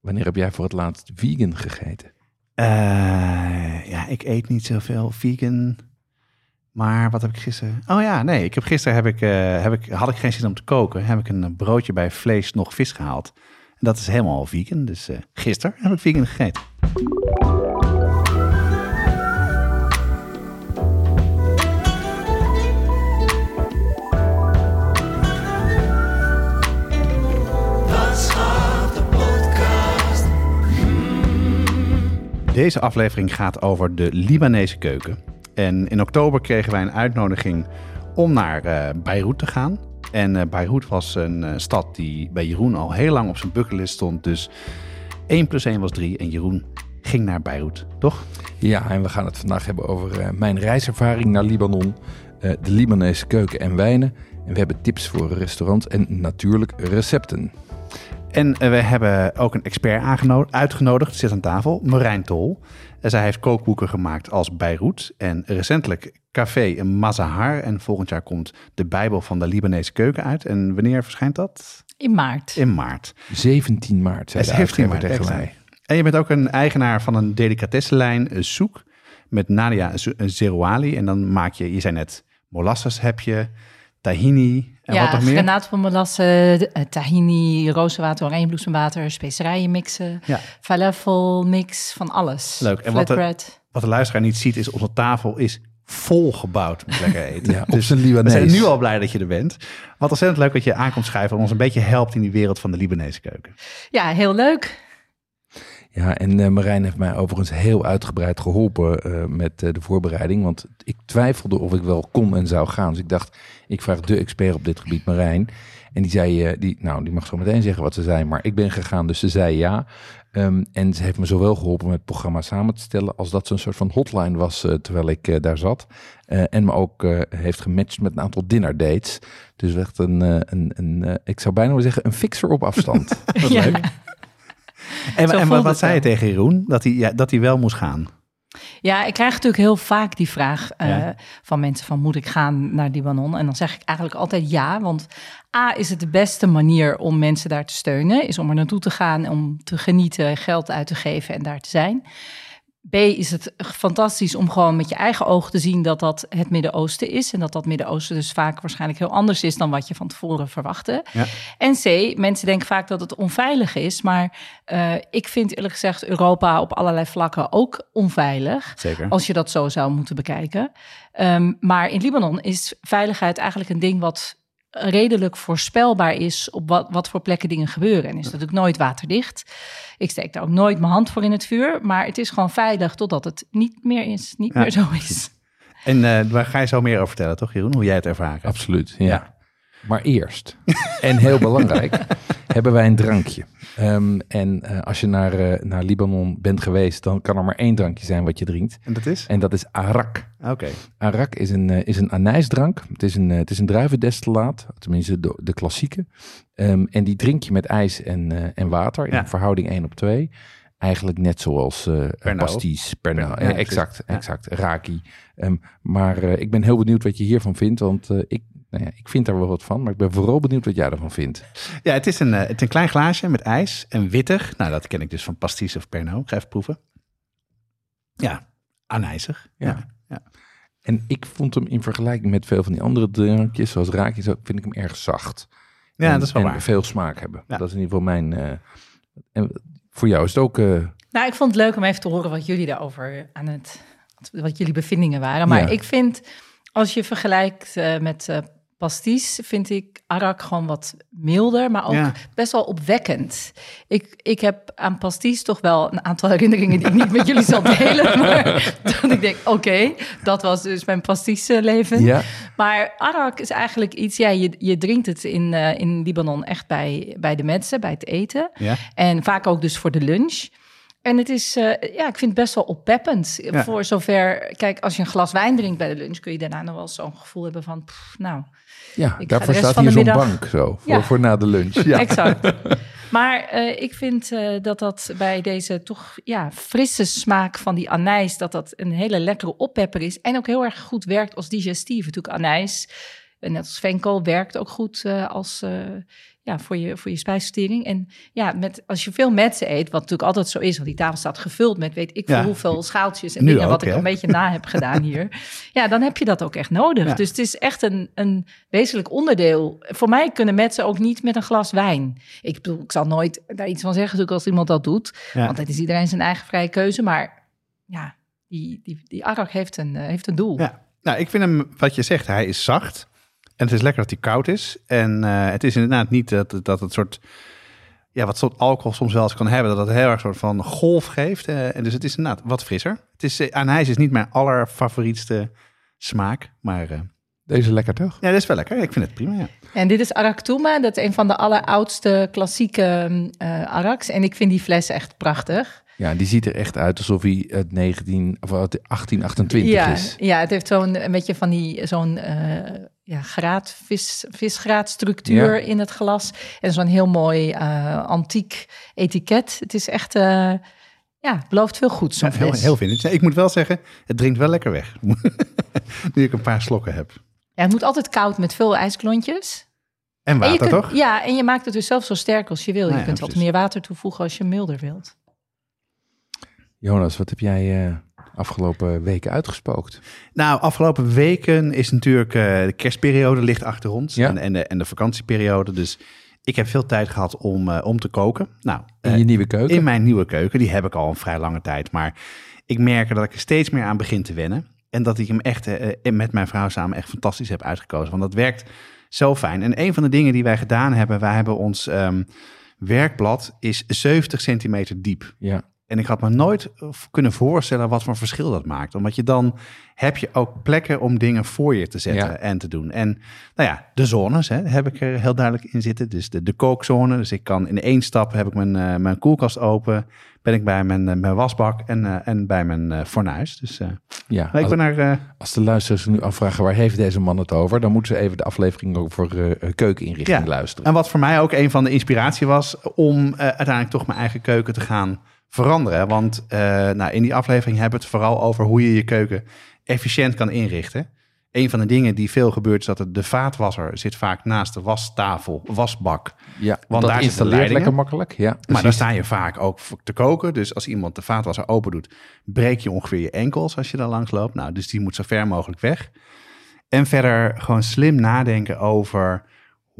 wanneer heb jij voor het laatst vegan gegeten? Eh, ja, ik eet niet zoveel vegan. Maar wat heb ik gisteren? Oh ja, nee. Ik heb, gisteren heb ik, eh, heb ik, had ik geen zin om te koken. Heb ik een broodje bij vlees nog vis gehaald. En dat is helemaal vegan. Dus eh, gisteren heb ik vegan gegeten. Deze aflevering gaat over de Libanese keuken. En in oktober kregen wij een uitnodiging om naar eh, Beirut te gaan. En eh, Beirut was een eh, stad die bij Jeroen al heel lang op zijn bucketlist stond. Dus 1 plus 1 was 3 en Jeroen ging naar Beirut, toch? Ja, en we gaan het vandaag hebben over mijn reiservaring naar Libanon, de Libanese keuken en wijnen. En we hebben tips voor restaurants en natuurlijk recepten. En eh, we hebben ook een expert uitgenodigd, zit aan tafel, Marijn Tol. En zij heeft kookboeken gemaakt als Beirut en recentelijk Café Mazahar. En volgend jaar komt de Bijbel van de Libanese keuken uit. En wanneer verschijnt dat? In maart. In maart. 17 maart, zei de 17 uitgever maart, tegen mij. En je bent ook een eigenaar van een delicatessenlijn, eh, Soek, met Nadia eh, Zerouali. En dan maak je, je zei net, molasses heb je, tahini en ja, wat nog meer? eh, tahini, rozenwater, oranjebloesemwater, specerijen mixen, Ja. falafel mix, van alles. Leuk. En wat de-. Wat de luisteraar niet ziet, is onze tafel is volgebouwd met lekker eten. Ja, zijn we zijn nu al blij dat je er bent. Wat ontzettend leuk dat je aankomt schrijven en ons een beetje helpt in die wereld van de Libanese keuken. Ja, heel leuk. Ja, en eh, Marijn heeft mij overigens heel uitgebreid geholpen eh, met eh, de voorbereiding. Want ik twijfelde of ik wel kon en zou gaan. Dus ik dacht, ik vraag de expert op dit gebied, Marijn. En die zei, eh, die, nou, die mag zo meteen zeggen wat ze zei. Maar ik ben gegaan, dus ze zei ja. Ehm, en ze heeft me zowel geholpen met het programma samen te stellen... als dat ze een soort van hotline was eh, terwijl ik eh, daar zat. Eh, en me ook eh, heeft gematcht met een aantal dinner dates. Dus echt een, een, een ik zou bijna willen zeggen, een fixer op afstand. ja. En, en wat, zei je tegen Jeroen? Dat hij, ja, dat hij wel moest gaan. ja, ik krijg natuurlijk heel vaak die vraag eh, Ja. van mensen van moet ik gaan naar Libanon? En dan zeg ik eigenlijk altijd ja, want A is het de beste manier om mensen daar te steunen, is om er naartoe te gaan, om te genieten, geld uit te geven en daar te zijn. B is het fantastisch om gewoon met je eigen ogen te zien dat dat het Midden-Oosten is. En dat dat Midden-Oosten dus vaak waarschijnlijk heel anders is dan wat je van tevoren verwachtte. Ja. En C, mensen denken vaak dat het onveilig is. Maar eh, ik vind eerlijk gezegd Europa op allerlei vlakken ook onveilig. Zeker. Als je dat zo zou moeten bekijken. Ehm, maar in Libanon is veiligheid eigenlijk een ding wat redelijk voorspelbaar is op wat, wat voor plekken dingen gebeuren. En is natuurlijk nooit waterdicht. Ik steek daar ook nooit mijn hand voor in het vuur. Maar het is gewoon veilig totdat het niet meer is. Niet Ja. meer zo is. En eh, daar ga je zo meer over vertellen, toch Jeroen? Hoe jij het ervaren hebt. Absoluut, ja. Ja. Maar eerst, en heel belangrijk, hebben wij een drankje. Ehm, en eh, als je naar, eh, naar Libanon bent geweest, dan kan er maar één drankje zijn wat je drinkt. En dat is? En dat is arak. Oké. Arak is een, eh, is een anijsdrank. Het is een, het is een druivendestillaat, tenminste de, de klassieke. Ehm, en die drink je met ijs en, en water in Ja. een verhouding 1 op 2. Eigenlijk net zoals Pernod. pasties, Pernod. Ja, exact, Ja. exact. Raki. Ehm, maar ik ben heel benieuwd wat je hiervan vindt, want ik, nou ja, ik vind daar wel wat van. Maar ik ben vooral benieuwd wat jij ervan vindt. Ja, het is, een, eh, het is een klein glaasje met ijs en wittig. Nou, dat ken ik dus van pastis of Pernod. Ik ga even proeven. Ja, anijzig. Ja. ja. En ik vond hem in vergelijking met veel van die andere drankjes, zoals zo, vind ik hem erg zacht. Ja, En- dat is wel en waar. veel smaak hebben. Ja. Dat is in ieder geval mijn... eh, en voor jou is het ook... eh, Nou, ik vond het leuk om even te horen wat jullie daarover aan het. wat jullie bevindingen waren. Maar Ja. ik vind, als je vergelijkt eh, met eh, pasties vind ik arak gewoon wat milder, maar ook Ja. best wel opwekkend. Ik, ik heb aan pasties toch wel een aantal herinneringen die ik niet met jullie zal delen. Maar dat ik denk, oké, dat was dus mijn pasties-leven. Ja, Maar arak is eigenlijk iets, ja, je, je drinkt het in, eh, in Libanon echt bij, bij de mensen, bij het eten. Ja. En vaak ook dus voor de lunch. En het is, eh, ja, ik vind het best wel oppeppend. Ja. Voor zover, kijk, als je een glas wijn drinkt bij de lunch, kun je daarna nog wel zo'n gevoel hebben van, pff, nou, ja daarvoor staat hier de zo'n bank zo, voor, Ja. voor na de lunch. exact. Maar eh, ik vind eh, dat dat bij deze toch ja, frisse smaak van die anijs, dat dat een hele lekkere oppepper is. En ook heel erg goed werkt als digestief. Natuurlijk anijs, net als venkel, werkt ook goed als, ja, voor, je, voor je spijsvertering. En ja, met, als je veel mensen eet, wat natuurlijk altijd zo is, want die tafel staat gevuld met weet ik veel Ja. hoeveel schaaltjes en Nu dingen, ook, wat ik een beetje na heb gedaan hier. Ja, dan heb je dat ook echt nodig. Ja. Dus het is echt een, een wezenlijk onderdeel. Voor mij kunnen mensen ook niet met een glas wijn. Ik bedoel, ik zal nooit daar iets van zeggen, natuurlijk als iemand dat doet. Ja. Want het is iedereen zijn eigen vrije keuze. Maar ja, die, die, die arak heeft een, eh, heeft een doel. Ja. Nou, ik vind hem, wat je zegt, hij is zacht. En het is lekker dat hij koud is. En eh, het is inderdaad niet dat, dat het soort... Ja, wat soort alcohol soms wel eens kan hebben. Dat het heel erg soort van golf geeft. eh, en dus het is inderdaad wat frisser. Het is, anijs is niet mijn allerfavorietste smaak. Maar eh, Deze is lekker toch? ja, dat is wel lekker. Ik vind het prima, ja. En dit is Arak Touma. Dat is een van de alleroudste klassieke eh Araks. En ik vind die fles echt prachtig. Ja, die ziet er echt uit alsof hij uit 19, of uit 1828 ja, is. ja, het heeft zo'n een beetje van die zo'n eh ja, graad, vis, visgraadstructuur Ja. in het glas. En zo'n heel mooi eh, antiek etiket. Het is echt, eh, ja, het belooft veel goed zo'n Ja, heel, heel vintage. Nee, Ik moet wel zeggen, het drinkt wel lekker weg. nu ik een paar slokken heb. Ja, het moet altijd koud met veel ijsklontjes. En water, kunt- toch? Ja, en je maakt het dus zelf zo sterk als je wil. Nou je ja, kunt wat meer water toevoegen als je milder wilt. Jonas, wat heb jij eh, afgelopen weken uitgespookt? Nou, afgelopen weken is natuurlijk eh, de kerstperiode ligt achter ons. Ja. En, en, de, en de vakantieperiode. Dus ik heb veel tijd gehad om, eh, om te koken. Nou, In je nieuwe keuken? in mijn nieuwe keuken. Die heb ik al een vrij lange tijd. Maar ik merk dat ik er steeds meer aan begin te wennen. En dat ik hem echt met mijn vrouw samen echt fantastisch heb uitgekozen. Want dat werkt zo fijn. En een van de dingen die wij gedaan hebben, wij hebben ons ehm, werkblad is 70 centimeter diep. Ja, En ik had me nooit eh, kunnen voorstellen wat voor verschil dat maakt. Omdat je dan heb je ook plekken om dingen voor je te zetten Ja. en te doen. En nou ja, de zones hè, heb ik er heel duidelijk in zitten. Dus de, de kookzone. Dus ik kan in één stap heb ik mijn, eh, mijn koelkast open. Ben ik bij mijn, eh, mijn wasbak en, en bij mijn fornuis. Dus ja. ik Als, ben eh, als de luisteraars nu afvragen waar heeft deze man het over, dan moeten ze even de aflevering over keukeninrichting Ja. luisteren. En wat voor mij ook een van de inspiratie was om uiteindelijk toch mijn eigen keuken te gaan veranderen. Want eh, nou, in die aflevering hebben we het vooral over hoe je je keuken efficiënt kan inrichten. Een van de dingen die veel gebeurt is dat de vaatwasser zit vaak naast de wastafel, wasbak. Ja, want daar zitten installeert leidingen. lekker makkelijk. Ja, Maar daar sta je vaak ook te koken. Dus als iemand de vaatwasser open doet, breek je ongeveer je enkels als je daar langs loopt. Nou, dus die moet zo ver mogelijk weg. En verder gewoon slim nadenken over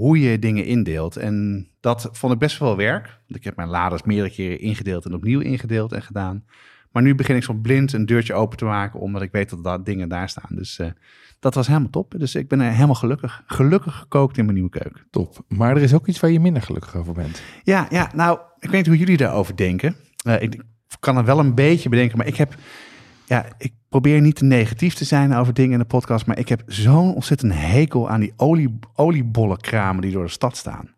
hoe je dingen indeelt. En dat vond ik best wel werk. Want ik heb mijn laders meerdere keren ingedeeld en opnieuw ingedeeld en gedaan. Maar nu begin ik zo blind een deurtje open te maken, omdat ik weet dat daar dingen daar staan. Dus eh, dat was helemaal top. Dus ik ben er helemaal gelukkig, gelukkig gekookt in mijn nieuwe keuken. Top. Maar er is ook iets waar je minder gelukkig over bent. Ja, ja, nou, ik weet niet hoe jullie daarover denken. Eh, ik kan het wel een beetje bedenken, maar ik heb... Ja, ik probeer niet te negatief te zijn over dingen in de podcast, maar ik heb zo'n ontzettend hekel aan die olie, oliebollenkramen die door de stad staan.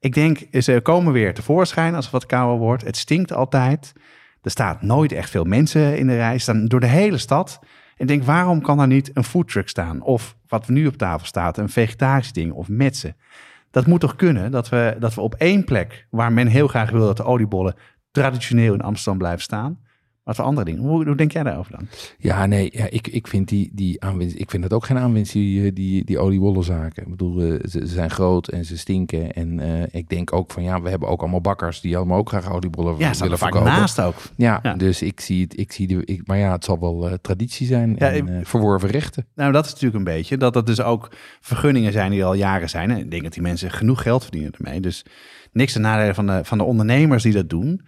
Ik denk, ze komen weer tevoorschijn als het wat kouder wordt. Het stinkt altijd. Er staat nooit echt veel mensen in de rij, staan door de hele stad. En ik denk, waarom kan daar niet een foodtruck staan? Of wat nu op tafel staat, een vegetarisch ding of metsen. Dat moet toch kunnen, dat we, dat we op één plek, waar men heel graag wil dat de oliebollen traditioneel in Amsterdam blijven staan, maar voor andere dingen. Hoe, hoe denk jij daarover dan? Ja, nee, ja, ik, ik vind die, die aanwinst, ik vind dat ook geen aanwinst, die, eh, die, die oliebollenzaken. Ik bedoel, eh, ze, ze zijn groot en ze stinken. En eh, ik denk ook van, ja, we hebben ook allemaal bakkers die allemaal ook graag oliebollen Ja, willen er vaak verkopen. naast ook. Ja, Ja. dus ik zie het, ik zie de, ik, maar ja, het zal wel traditie zijn Ja, en eh, verworven rechten. Nou, dat is natuurlijk een beetje dat dat dus ook vergunningen zijn die al jaren zijn. En ik denk dat die mensen genoeg geld verdienen ermee. Dus niks ten nadele van de, van de ondernemers die dat doen.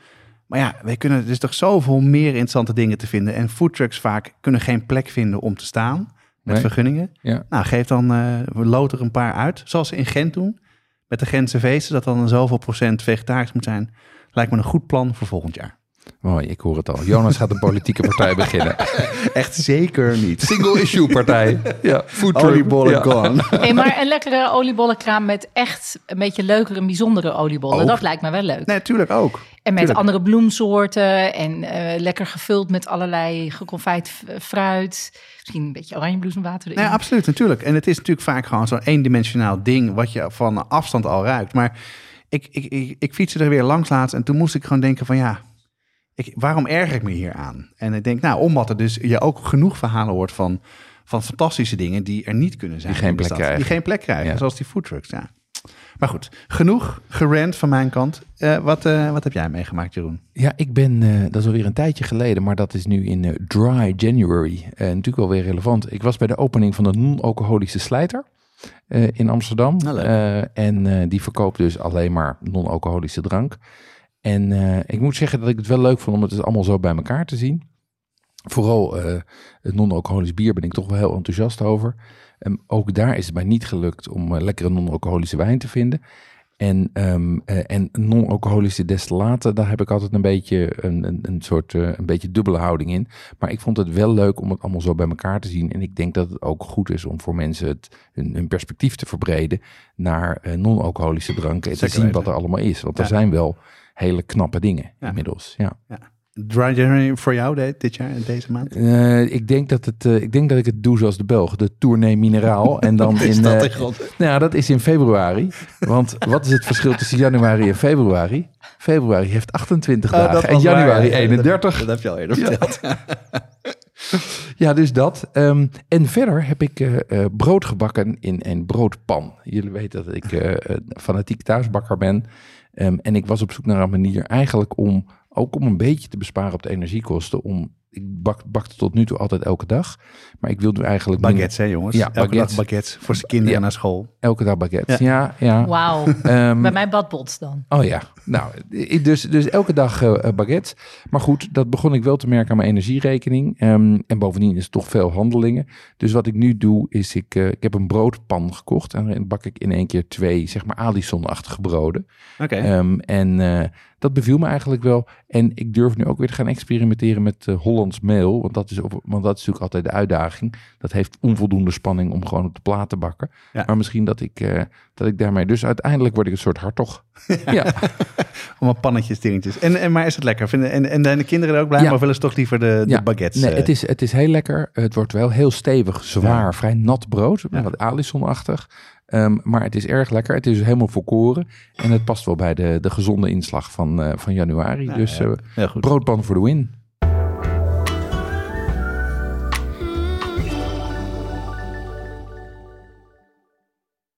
Maar ja, wij kunnen, er is toch zoveel meer interessante dingen te vinden. En foodtrucks vaak kunnen geen plek vinden om te staan. met Nee. vergunningen. Ja. Nou, geef dan, eh lood er een paar uit. Zoals ze in Gent doen. Met de Gentse feesten, dat dan een zoveel procent vegetarisch moet zijn. Lijkt me een goed plan voor volgend jaar. Mooi, ik hoor het al. Jonas gaat een politieke partij beginnen. Echt zeker niet. Single issue partij. Ja. Oliebollen Ja. gone. Hey, maar een lekkere oliebollenkraam met echt een beetje leukere en bijzondere oliebollen. Ook. Dat lijkt me wel leuk. Nee, tuurlijk ook. en met tuurlijk. andere bloemsoorten en eh, lekker gevuld met allerlei geconfijt fruit. Misschien een beetje oranjebloesemwater erin. Nee, absoluut, natuurlijk. En het is natuurlijk vaak gewoon zo'n eendimensionaal ding wat je van afstand al ruikt. Maar ik, ik, ik, ik fietste er weer langs laatst en toen moest ik gewoon denken van ja, ik, waarom erger ik me hier aan? En ik denk, nou, omdat er dus je ook genoeg verhalen hoort van, van fantastische dingen die er niet kunnen zijn. Die geen plek stad. krijgen. Die geen plek krijgen, Ja. zoals die foodtrucks, ja. Maar goed, genoeg gerand van mijn kant. Eh, wat, eh, wat heb jij meegemaakt, Jeroen? Ja, ik ben, eh, dat is alweer een tijdje geleden, maar dat is nu in Dry January. Natuurlijk wel weer relevant. Ik was bij de opening van de non-alcoholische slijter in Amsterdam. Nou, en die verkoopt dus alleen maar non-alcoholische drank. En eh, ik moet zeggen dat ik het wel leuk vond om het dus allemaal zo bij elkaar te zien. Vooral eh, het non-alcoholisch bier ben ik toch wel heel enthousiast over. En ook daar is het mij niet gelukt om eh, lekkere non-alcoholische wijn te vinden. En, eh, en non-alcoholische destillaten, daar heb ik altijd een beetje een, een, een soort een beetje dubbele houding in. Maar ik vond het wel leuk om het allemaal zo bij elkaar te zien. En ik denk dat het ook goed is om voor mensen het, hun, hun perspectief te verbreden naar non-alcoholische dranken. En te zien wat er allemaal is. Want Ja. er zijn wel hele knappe dingen Ja. inmiddels. Ja. Dry January voor jou de- dit jaar, deze maand? Eh, ik, denk dat het, eh, ik denk dat ik het doe zoals de Belg, de Tournee Mineraal. En dan in, God? nou ja, dat is in februari. Want wat is het verschil tussen januari en februari? Februari heeft 28 dagen en januari 31. Dat, heb je al eerder Ja. verteld. Ja, dus dat. Ehm, en verder heb ik brood gebakken in een broodpan. Jullie weten dat ik fanatiek thuisbakker ben. Ehm, en ik was op zoek naar een manier eigenlijk om ook om een beetje te besparen op de energiekosten. Om, ik bak, bakte tot nu toe altijd elke dag. Maar ik wil nu eigenlijk Baguettes, hè jongens? Ja, Elke dag baguettes. baguettes voor zijn kinderen Ja. naar school. elke dag baguettes. Ja, ja. Wauw. Ehm, Bij mij badbots dan. Oh ja, nou, dus, dus elke dag eh, baguettes. Maar goed, dat begon ik wel te merken aan mijn energierekening. Ehm, en bovendien is het toch veel handelingen. Dus wat ik nu doe, is ik, eh, ik heb een broodpan gekocht. En daarin bak ik in één keer twee, zeg maar, Alison-achtige broden. Oké. Ehm, en eh, dat beviel me eigenlijk wel. En ik durf nu ook weer te gaan experimenteren met eh, Hollands meel. Want dat, is want dat is natuurlijk altijd de uitdaging. Dat heeft onvoldoende spanning om gewoon op de plaat te bakken. Ja. Maar misschien dat ik, eh, dat ik daarmee... Dus uiteindelijk word ik een soort hartog. ja. Allemaal pannetjes, dingetjes. En, en, maar is het lekker? Vinden, en, en zijn de kinderen er ook blij? Ja. Maar willen ze toch liever de, de Ja. baguettes? Nee, eh, het is, het is heel lekker. Het wordt wel heel stevig, zwaar, vrij nat brood. Wat Alison-achtig. Ehm, maar het is erg lekker. Het is helemaal volkoren. En het past wel bij de, de gezonde inslag van, eh, van januari. Ja, dus ja. eh, goed. broodpan voor de win.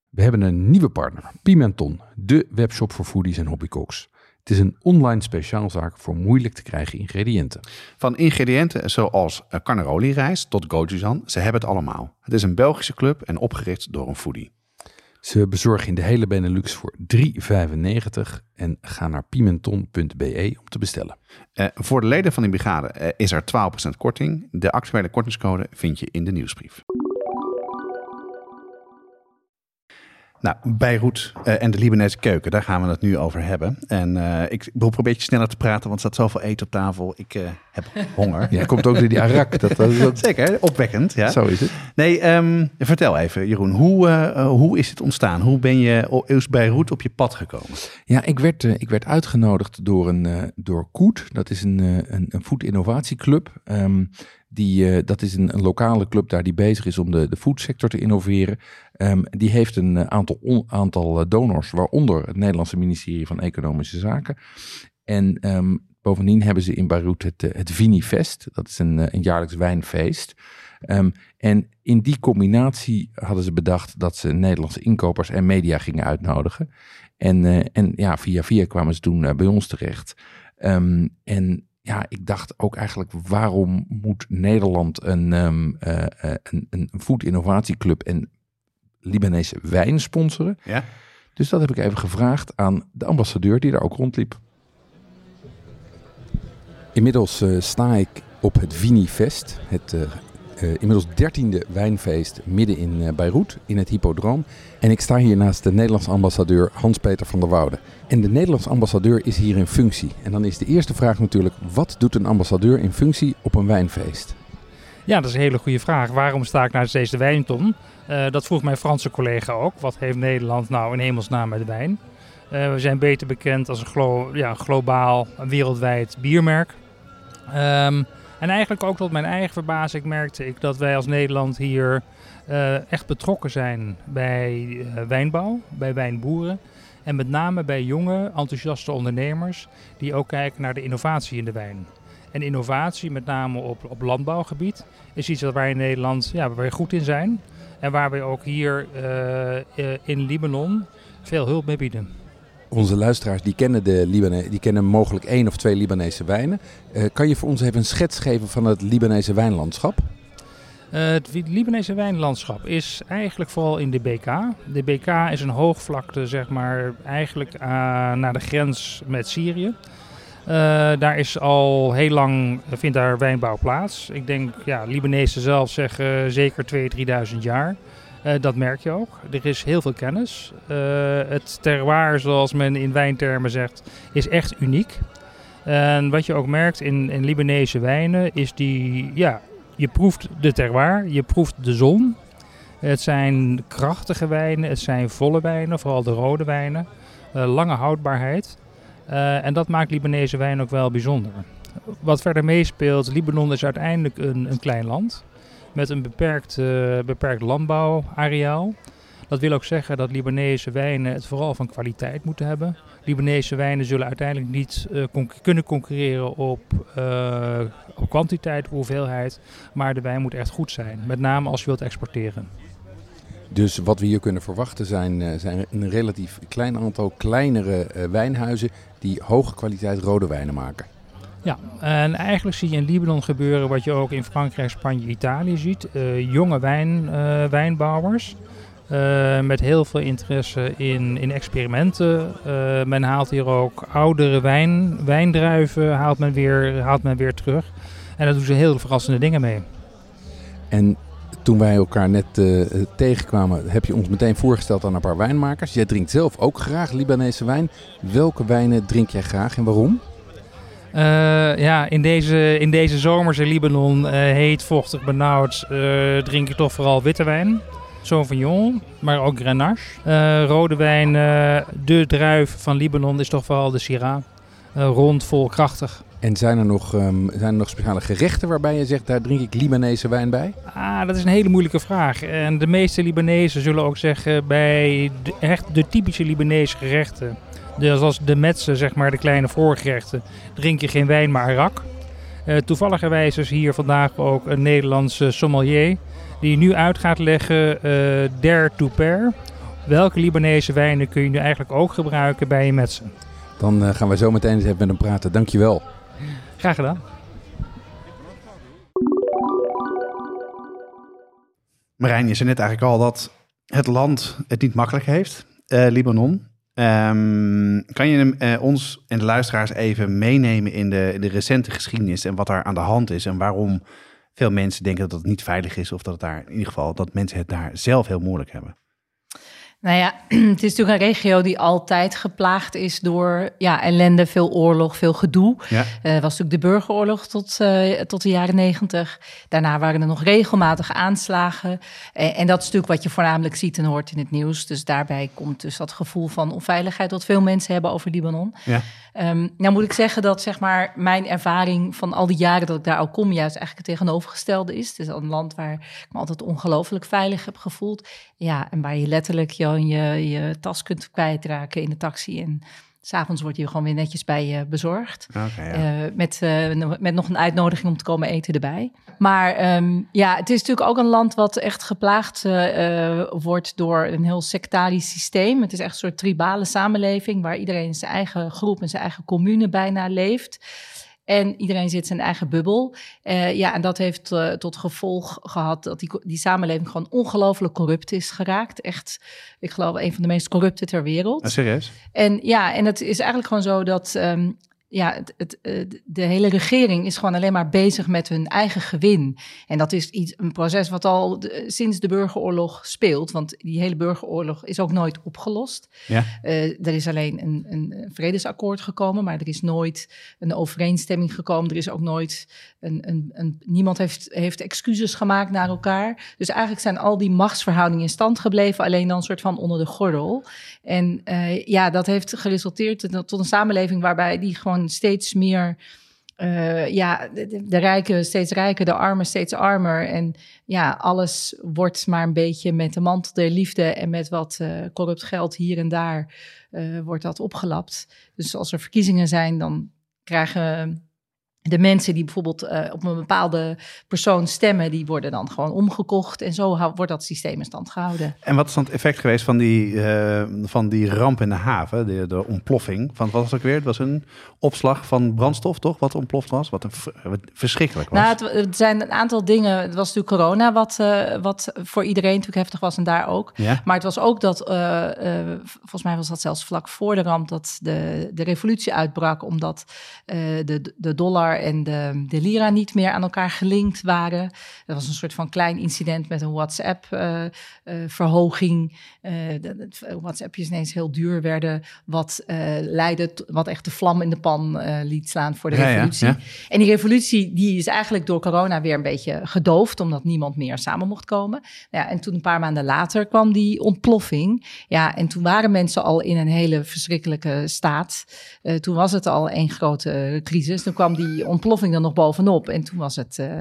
We hebben een nieuwe partner, Pimenton, de webshop voor foodies en hobbycooks. Het is een online speciaalzaak voor moeilijk te krijgen ingrediënten. Van ingrediënten zoals eh, carnaroli-rijst tot gochujang, ze hebben het allemaal. Het is een Belgische club en opgericht door een foodie. Ze bezorgen in de hele Benelux voor 3,95 en ga naar pimenton.be om te bestellen. Eh, voor de leden van die brigade eh, is er 12% korting. De actuele kortingscode vind je in de nieuwsbrief. Nou, Beirut eh, en de Libanese keuken, daar gaan we het nu over hebben. En eh, ik probeer een beetje sneller te praten, want er staat zoveel eten op tafel. Ik eh, heb honger. Ja, komt ook door die arak. Dat, dat, Zeker, opwekkend. Ja. Zo is het. Nee, ehm, vertel even, Jeroen, hoe, hoe is het ontstaan? Hoe ben je is Beirut op je pad gekomen? Ja, ik werd, ik werd uitgenodigd door, een, door Koet. Dat is een, een, een food innovatieclub. Ehm, die, dat is een, een lokale club daar die bezig is om de, de foodsector te innoveren. Ehm, die heeft een eh, aantal, on- aantal eh, donors, waaronder het Nederlandse ministerie van Economische Zaken. En ehm, bovendien hebben ze in Beirut het, eh, het Vinifest. Dat is een, een jaarlijks wijnfeest. Ehm, en in die combinatie hadden ze bedacht dat ze Nederlandse inkopers en media gingen uitnodigen. En, en ja, via via kwamen ze toen bij ons terecht. En ja, ik dacht ook eigenlijk, waarom moet Nederland een, eh, een, een food innovatieclub en Libanese wijn sponsoren? Ja? Dus dat heb ik even gevraagd aan de ambassadeur die daar ook rondliep. Inmiddels eh, sta ik op het Vini Fest, het, eh, uh, inmiddels dertiende wijnfeest midden in uh, Beirut, in het Hippodroom. En ik sta hier naast de Nederlandse ambassadeur Hans-Peter van der Woude. En de Nederlandse ambassadeur is hier in functie. En dan is de eerste vraag natuurlijk, wat doet een ambassadeur in functie op een wijnfeest? Ja, dat is een hele goede vraag. Waarom sta ik naast deze wijnton? Uh, dat vroeg mijn Franse collega ook. Wat heeft Nederland nou in hemelsnaam met wijn? we zijn beter bekend als een glo ja, globaal, wereldwijd biermerk. Um, en eigenlijk ook tot mijn eigen verbazing merkte ik dat wij als Nederland hier uh, echt betrokken zijn bij wijnbouw, bij wijnboeren. En met name bij jonge, enthousiaste ondernemers die ook kijken naar de innovatie in de wijn. En innovatie, met name op, op landbouwgebied, is iets waar wij in Nederland ja, waar goed in zijn. En waar wij ook hier uh, in Libanon veel hulp mee bieden onze luisteraars die kennen, de Libane die kennen mogelijk één of twee Libanese wijnen. Uh, kan je voor ons even een schets geven van het Libanese wijnlandschap? Uh, het Libanese wijnlandschap is eigenlijk vooral in de BK. De BK is een hoogvlakte, zeg maar, eigenlijk uh, naar de grens met Syrië. Daar is al heel lang, vindt daar wijnbouw plaats. Ik denk, ja, Libanezen zelf zeggen zeker 2.000, 3.000 jaar. Uh, dat merk je ook. Er is heel veel kennis. Het terroir, zoals men in wijntermen zegt, is echt uniek. En wat je ook merkt in, in Libanese wijnen is die, ja, je proeft de terroir, je proeft de zon. Het zijn krachtige wijnen, het zijn volle wijnen, vooral de rode wijnen. Lange houdbaarheid. En dat maakt Libanese wijn ook wel bijzonder. Wat verder meespeelt, Libanon is uiteindelijk een, een klein land met een beperkt, uh, beperkt landbouwareaal. Dat wil ook zeggen dat Libanese wijnen het vooral van kwaliteit moeten hebben. Libanese wijnen zullen uiteindelijk niet uh, kunnen concurreren op, uh, op kwantiteit, hoeveelheid. Maar de wijn moet echt goed zijn. Met name als je wilt exporteren. Dus wat we hier kunnen verwachten zijn, zijn een relatief klein aantal kleinere wijnhuizen die hoge kwaliteit rode wijnen maken. Ja, en eigenlijk zie je in Libanon gebeuren wat je ook in Frankrijk, Spanje, Italië ziet. Uh, jonge wijn, uh, wijnbouwers uh, met heel veel interesse in, in experimenten. men haalt hier ook oudere wijn, wijndruiven haalt men, weer, haalt men weer terug. En daar doen ze heel verrassende dingen mee. En toen wij elkaar net tegenkwamen, heb je ons meteen voorgesteld aan een paar wijnmakers. Jij drinkt zelf ook graag Libanese wijn. Welke wijnen drink jij graag en waarom? Uh, ja, in deze, in deze zomers in Libanon, uh, heet, vochtig, benauwd, drink ik toch vooral witte wijn. Sauvignon, maar ook Grenache. rode wijn, de druif van Libanon is toch vooral de Syrah. rond, vol, krachtig. En zijn er, nog, um, zijn er nog speciale gerechten waarbij je zegt, daar drink ik Libanese wijn bij? Ah, dat is een hele moeilijke vraag. En de meeste Libanezen zullen ook zeggen, bij de, echt de typische Libanese gerechten dus als de metsen, zeg maar, de kleine voorgerechten, drink je geen wijn, maar rak. Uh, toevalligerwijs is hier vandaag ook een Nederlandse sommelier die nu uit gaat leggen uh, der to pair. Welke Libanese wijnen kun je nu eigenlijk ook gebruiken bij je metsen? Dan uh, gaan we zo meteen eens even met hem praten. Dankjewel. Graag gedaan. Marijn, je zei net eigenlijk al dat het land het niet makkelijk heeft, Libanon. Um, kan je uh, ons en de luisteraars even meenemen in de, de recente geschiedenis en wat daar aan de hand is en waarom veel mensen denken dat het niet veilig is of dat het daar in ieder geval dat mensen het daar zelf heel moeilijk hebben? Nou ja, het is natuurlijk een regio die altijd geplaagd is door ja, ellende, veel oorlog, veel gedoe. Ja. Uh, was natuurlijk de burgeroorlog tot, uh, tot de jaren negentig. Daarna waren er nog regelmatig aanslagen. Uh, en dat is natuurlijk wat je voornamelijk ziet en hoort in het nieuws. Dus daarbij komt dus dat gevoel van onveiligheid wat veel mensen hebben over Libanon. Ja. Um, nou moet ik zeggen dat zeg maar, mijn ervaring van al die jaren dat ik daar al kom, juist eigenlijk het tegenovergestelde is. Het is een land waar ik me altijd ongelooflijk veilig heb gevoeld. Ja, en waar je letterlijk je, je, je tas kunt kwijtraken in de taxi. En S'avonds wordt je gewoon weer netjes bij je bezorgd. Okay, ja. uh, met, uh, met nog een uitnodiging om te komen eten erbij. Maar um, ja, het is natuurlijk ook een land wat echt geplaagd uh, wordt door een heel sectarisch systeem. Het is echt een soort tribale samenleving waar iedereen in zijn eigen groep en zijn eigen commune bijna leeft. En iedereen zit in zijn eigen bubbel. Uh, ja, en dat heeft uh, tot gevolg gehad dat die, die samenleving gewoon ongelooflijk corrupt is geraakt. Echt, ik geloof, een van de meest corrupte ter wereld. Ah, serieus? En ja, en het is eigenlijk gewoon zo dat um, ja, het, het, eh, de hele regering is gewoon alleen maar bezig met hun eigen gewin. En dat is iets, een proces wat al de- sinds de burgeroorlog speelt. Want die hele burgeroorlog is ook nooit opgelost. Ja. Eh, er is alleen een, een vredesakkoord gekomen, maar er is nooit een overeenstemming gekomen. Er is ook nooit een. een, een niemand heeft, heeft excuses gemaakt naar elkaar. Dus eigenlijk zijn al die machtsverhoudingen in stand gebleven, alleen dan een soort van onder de gordel. En eh, ja, dat heeft geresulteerd tot een samenleving waarbij die gewoon steeds meer. eh, ja, de, rijken steeds rijker, de armen steeds armer. En ja, alles wordt maar een beetje met de mantel der liefde en met wat eh, corrupt geld hier en daar eh, wordt dat opgelapt. Dus als er verkiezingen zijn, dan krijgen de mensen die bijvoorbeeld eh, op een bepaalde persoon stemmen, die worden dan gewoon omgekocht. En zo hou- wordt dat systeem in stand gehouden. En wat is dan het effect geweest van die, eh, van die ramp in de haven, de, de ontploffing? Van, wat was het ook weer? Het was een opslag van brandstof, toch? Wat ontploft was? Wat, een, wat verschrikkelijk was. Nou, het, het zijn een aantal dingen. Het was natuurlijk corona, wat, eh, wat voor iedereen natuurlijk heftig was en daar ook. ja? Maar het was ook dat, volgens mij was dat zelfs vlak voor de ramp, dat de, de revolutie uitbrak, omdat de, de dollar en de, de lira niet meer aan elkaar gelinkt waren. Dat was een soort van klein incident met een WhatsApp-verhoging. WhatsAppjes ineens heel duur werden, wat eh, leidde, wat echt de vlam in de pan eh, liet slaan voor de Ja, revolutie. ja. En die revolutie die is eigenlijk door corona weer een beetje gedoofd, omdat niemand meer samen mocht komen. Nou Ja, en toen een paar maanden later kwam die ontploffing. Ja, en toen waren mensen al in een hele verschrikkelijke staat. Eh, toen was het al één grote crisis. Toen kwam die ontploffing er nog bovenop. En toen was het, eh,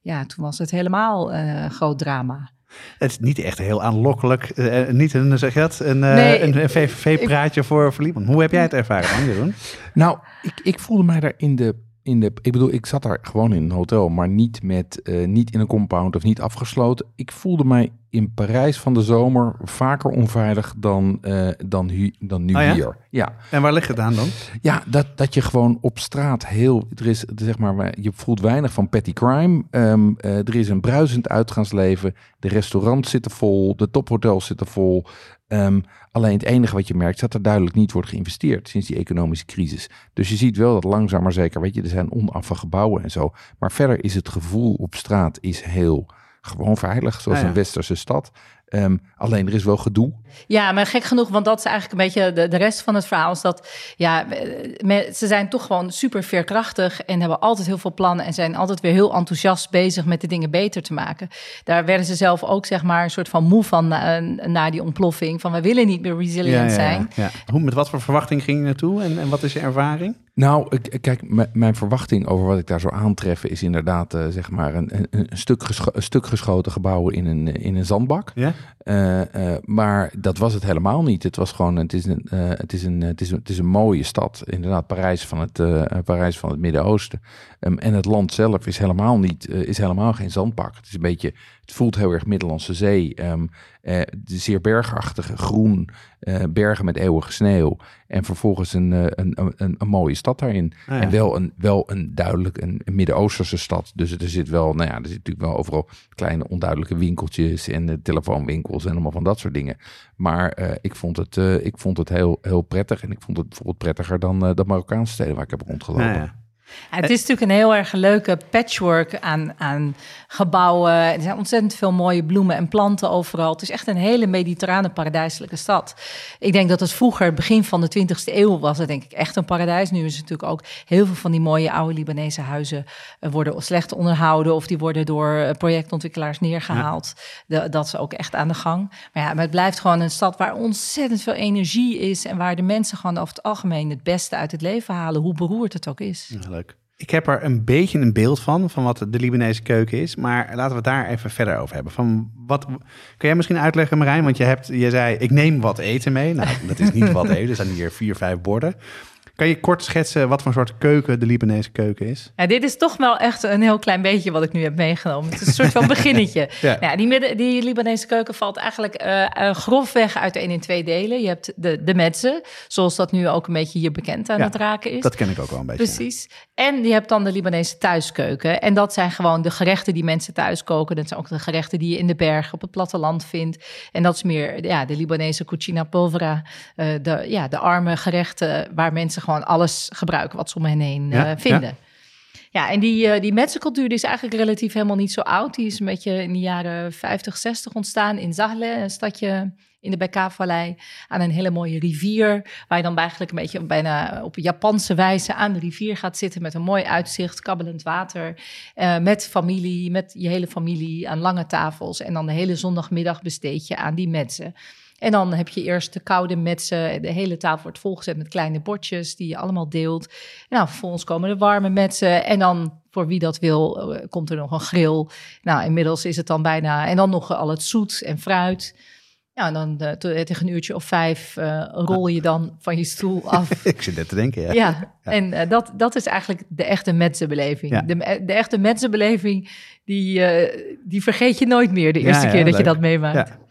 ja, toen was het helemaal eh, een groot drama. Het is niet echt heel aanlokkelijk. eh, niet een, zeg je dat, een, eh, Nee, een, een VVV-praatje voor, voor. Hoe heb jij het ervaren dan, Jeroen? Nou, ik, ik voelde mij daar in de, in de... Ik bedoel, ik zat daar gewoon in een hotel, maar niet, met, eh, niet in een compound of niet afgesloten. Ik voelde mij in Parijs van de zomer vaker onveilig dan, eh, dan, hu- dan nu Oh ja? hier. Ja, En waar ligt het aan dan? ja dat, dat je gewoon op straat heel... Er is, zeg maar, je voelt weinig van petty crime. Ehm, eh, er is een bruisend uitgaansleven. De restaurants zitten vol, de tophotels zitten vol. Ehm, alleen het enige wat je merkt, is dat er duidelijk niet wordt geïnvesteerd sinds die economische crisis. Dus je ziet wel dat langzaam maar zeker, weet je, er zijn onaffe gebouwen en zo. Maar verder is het gevoel op straat is heel gewoon veilig, zoals Ah, ja. een westerse stad. Ehm, alleen er is wel gedoe. Ja, maar gek genoeg, want dat is eigenlijk een beetje de, de rest van het verhaal. Is dat ja, eh, me- ze zijn toch gewoon super veerkrachtig en hebben altijd heel veel plannen en zijn altijd weer heel enthousiast bezig met de dingen beter te maken. Daar werden ze zelf ook zeg maar een soort van moe van na, na die ontploffing. Van we willen niet meer resilient zijn. ja. Hoe, met wat voor verwachting ging je naartoe en, en wat is je ervaring? Nou, ik- kijk, mijn verwachting over wat ik daar zou aantreffen is inderdaad, eh, zeg maar, een, een, een, stuk gescho- een stuk geschoten gebouwen in een, in een zandbak. Ja? Eh, eh, maar dat was het helemaal niet. Het was gewoon, het is een, eh, het is een, het is mooie stad. Inderdaad, Parijs van het, Parijs van het Midden-Oosten. Ehm, en het land zelf is helemaal niet, is helemaal geen zandbak. Het is een beetje, het voelt heel erg Middellandse Zee. Ehm, eh, de zeer bergachtige, groen, eh, bergen met eeuwige sneeuw. En vervolgens een, eh, een, een, een mooie stad daarin. Ah, ja. En wel een, wel een duidelijk een, een Midden-Oosterse stad. Dus er zit wel, nou ja, er zit natuurlijk wel overal kleine onduidelijke winkeltjes en telefoonwinkels en allemaal van dat soort dingen. Maar ik vond het, ik vond het heel, heel prettig. En ik vond het bijvoorbeeld prettiger dan de Marokkaanse steden waar ik heb rondgelopen. Nou ja. Ja, het is natuurlijk een heel erg leuke patchwork aan, aan gebouwen. Er zijn ontzettend veel mooie bloemen en planten overal. Het is echt een hele mediterrane paradijselijke stad. Ik denk dat het vroeger, begin van de 20e eeuw, was het denk ik echt een paradijs. Nu is het natuurlijk ook heel veel van die mooie oude Libanese huizen eh, worden slecht onderhouden of die worden door eh, projectontwikkelaars neergehaald. De- dat is ook echt aan de gang. Maar ja, maar het blijft gewoon een stad waar ontzettend veel energie is en waar de mensen gewoon over het algemeen het beste uit het leven halen, hoe beroerd het ook is. Ja. Ik heb er een beetje een beeld van, van wat de Libanese keuken is. Maar laten we het daar even verder over hebben. Van wat, kun jij misschien uitleggen, Marijn? Want je, hebt, je zei, ik neem wat eten mee. Nou, dat is niet wat eten. Er zijn hier vier, vijf borden. Kan je kort schetsen wat voor soort keuken de Libanese keuken is? Ja, dit is toch wel echt een heel klein beetje wat ik nu heb meegenomen. Het is een soort van beginnetje. Ja. ja. die, midden, die Libanese keuken valt eigenlijk eh, grofweg uiteen in twee delen. Je hebt de, de zoals dat nu ook een beetje hier bekend aan Ja, het raken is. Dat ken ik ook wel een beetje. Precies. En je hebt dan de Libanese thuiskeuken. En dat zijn gewoon de gerechten die mensen thuis koken. Dat zijn ook de gerechten die je in de bergen op het platteland vindt. En dat is meer ja, de Libanese cucina povera. eh, de, ja, de arme gerechten waar mensen gewoon alles gebruiken wat ze om hen heen Ja, vinden. Ja. en die, eh die metsencultuur die is eigenlijk relatief helemaal niet zo oud. Die is een beetje in de jaren 50, 60 ontstaan in Zahle, een stadje in de Beka-vallei, aan een hele mooie rivier, waar je dan eigenlijk een beetje bijna op Japanse wijze aan de rivier gaat zitten met een mooi uitzicht, kabbelend water, eh, met familie, met je hele familie aan lange tafels en dan de hele zondagmiddag besteed je aan die mensen. En dan heb je eerst de koude metsen. De hele tafel wordt volgezet met kleine bordjes die je allemaal deelt. Nou, vervolgens komen de warme metsen. En dan, voor wie dat wil, eh, komt er nog een grill. Nou, inmiddels is het dan bijna... En dan nog al het zoet en fruit. Ja, en dan eh, tegen een uurtje of vijf eh, rol je dan van je stoel af. Ik zit net te denken, ja. Ja, en dat, dat is eigenlijk de echte metsenbeleving. Ja. De, de echte metsenbeleving, die, die vergeet je nooit meer de eerste keer dat leuk. je dat meemaakt.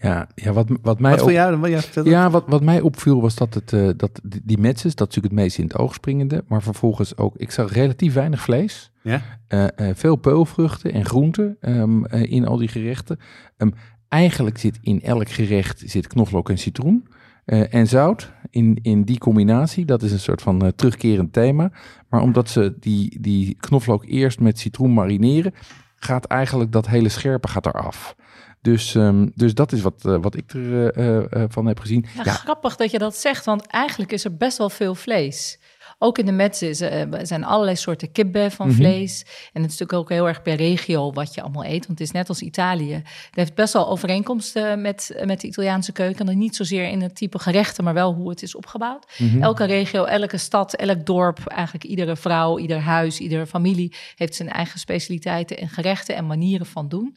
Ja. Ja, wat, wat mij Wat voor jou? Wat, ja, wat, wat mij opviel was dat, het, eh, dat die metses, dat is natuurlijk het meest in het oog springende, maar vervolgens ook, ik zag relatief weinig vlees, Ja? eh, eh, veel peulvruchten en groenten ehm, eh, in al die gerechten. Ehm, eigenlijk zit in elk gerecht zit knoflook en citroen en zout in, in die combinatie. Dat is een soort van terugkerend thema. Maar omdat ze die, die knoflook eerst met citroen marineren, gaat eigenlijk dat hele scherpe gaat eraf. Dus, ehm, dus dat is wat, eh, wat ik ervan eh, eh, van heb gezien. Ja, Ja, grappig dat je dat zegt, want eigenlijk is er best wel veel vlees. Ook in de metsen er zijn allerlei soorten kibbe van Mhm. vlees. En het is natuurlijk ook heel erg per regio wat je allemaal eet. Want het is net als Italië. Het heeft best wel overeenkomsten met, met de Italiaanse keuken. En niet zozeer in het type gerechten, maar wel hoe het is opgebouwd. Mhm. Elke regio, elke stad, elk dorp, eigenlijk iedere vrouw, ieder huis, iedere familie heeft zijn eigen specialiteiten en gerechten en manieren van doen.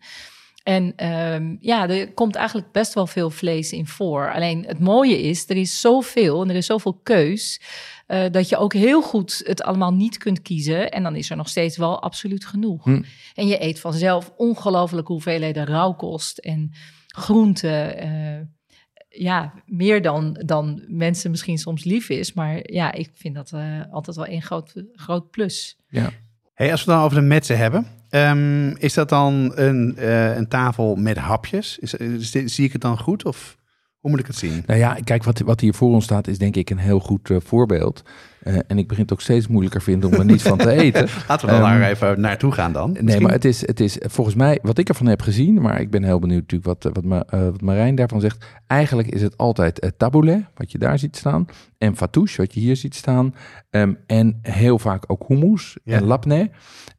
En ehm, ja, er komt eigenlijk best wel veel vlees in voor. Alleen het mooie is, er is zoveel en er is zoveel keus. eh, dat je ook heel goed het allemaal niet kunt kiezen. En dan is er nog steeds wel absoluut genoeg. Hm. En je eet vanzelf ongelooflijke hoeveelheden rauwkost en groenten. eh, ja, meer dan, dan mensen misschien soms lief is. Maar ja, ik vind dat eh, altijd wel een groot, groot plus. Hey, als we het dan over de metsen hebben, ehm, is dat dan een, eh, een tafel met hapjes? Is, zie ik het dan goed of hoe moet ik het zien? Nou ja, kijk, wat, wat hier voor ons staat is denk ik een heel goed eh, voorbeeld. Eh, en ik begin het ook steeds moeilijker vinden om er niet van te eten. Laten we dan Ehm, daar even naartoe gaan dan. Nee, maar het is, het is volgens mij, wat ik ervan heb gezien, maar ik ben heel benieuwd natuurlijk wat, eh, wat, Ma- eh, wat Marijn daarvan zegt. Eigenlijk is het altijd uh, taboulet, wat je daar ziet staan, en fatouche, wat je hier ziet staan. Ehm, en heel vaak ook hummus Ja. en labneh.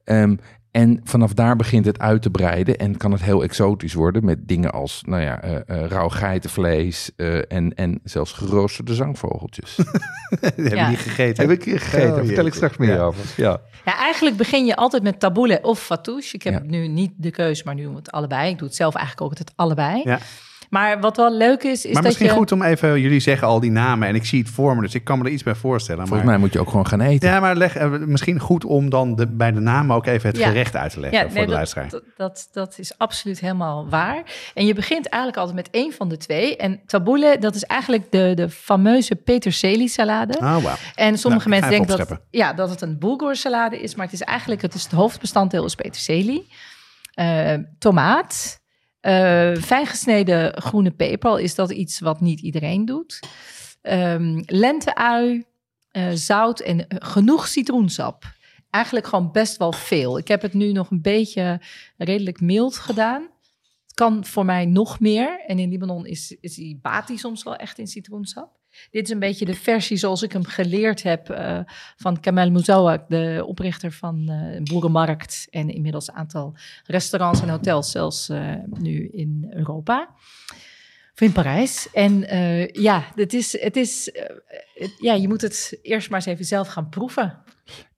Ehm, en vanaf daar begint het uit te breiden en kan het heel exotisch worden met dingen als, nou ja, eh eh, rauw geitenvlees eh, en, en zelfs geroosterde zangvogeltjes. heb je Ja. die gegeten? heb ik gegeten, daar vertel ik straks meer Ja. over. Ja. Ja, eigenlijk begin je altijd met taboule of fatouche. Ik heb Ja. nu niet de keus, maar nu het allebei. Ik doe het zelf eigenlijk ook het allebei. Ja. Maar wat wel leuk is, is maar dat misschien je... goed om even, jullie zeggen al die namen en ik zie het voor me, dus ik kan me er iets bij voorstellen. Volgens maar, mij moet je ook gewoon gaan eten. Ja, maar leg, eh, misschien goed om dan de, bij de namen ook even het Ja. gerecht uit te leggen Ja, voor nee, de dat, luisteraar. dat, dat, dat is absoluut helemaal waar. En je begint eigenlijk altijd met één van de twee. En taboule, dat is eigenlijk de, de fameuze peterselie salade. Oh, wauw. En sommige Nou, mensen denken dat, ja, dat het een bulgur salade is, maar het is eigenlijk het, is het hoofdbestanddeel is peterselie, Eh, tomaat, eh fijn gesneden groene peper. Al is dat iets wat niet iedereen doet. Ehm lenteui, eh, zout en eh, genoeg citroensap. Eigenlijk gewoon best wel veel. Ik heb het nu nog een beetje redelijk mild gedaan. Het kan voor mij nog meer. En in Libanon is, is die bati soms wel echt in citroensap. Dit is een beetje de versie zoals ik hem geleerd heb eh, van Kamel Mouzawak, de oprichter van eh Boerenmarkt en inmiddels een aantal restaurants en hotels, zelfs eh, nu in Europa. Of in Parijs. En ja, het is, het is, ja, je moet het eerst maar eens even zelf gaan proeven.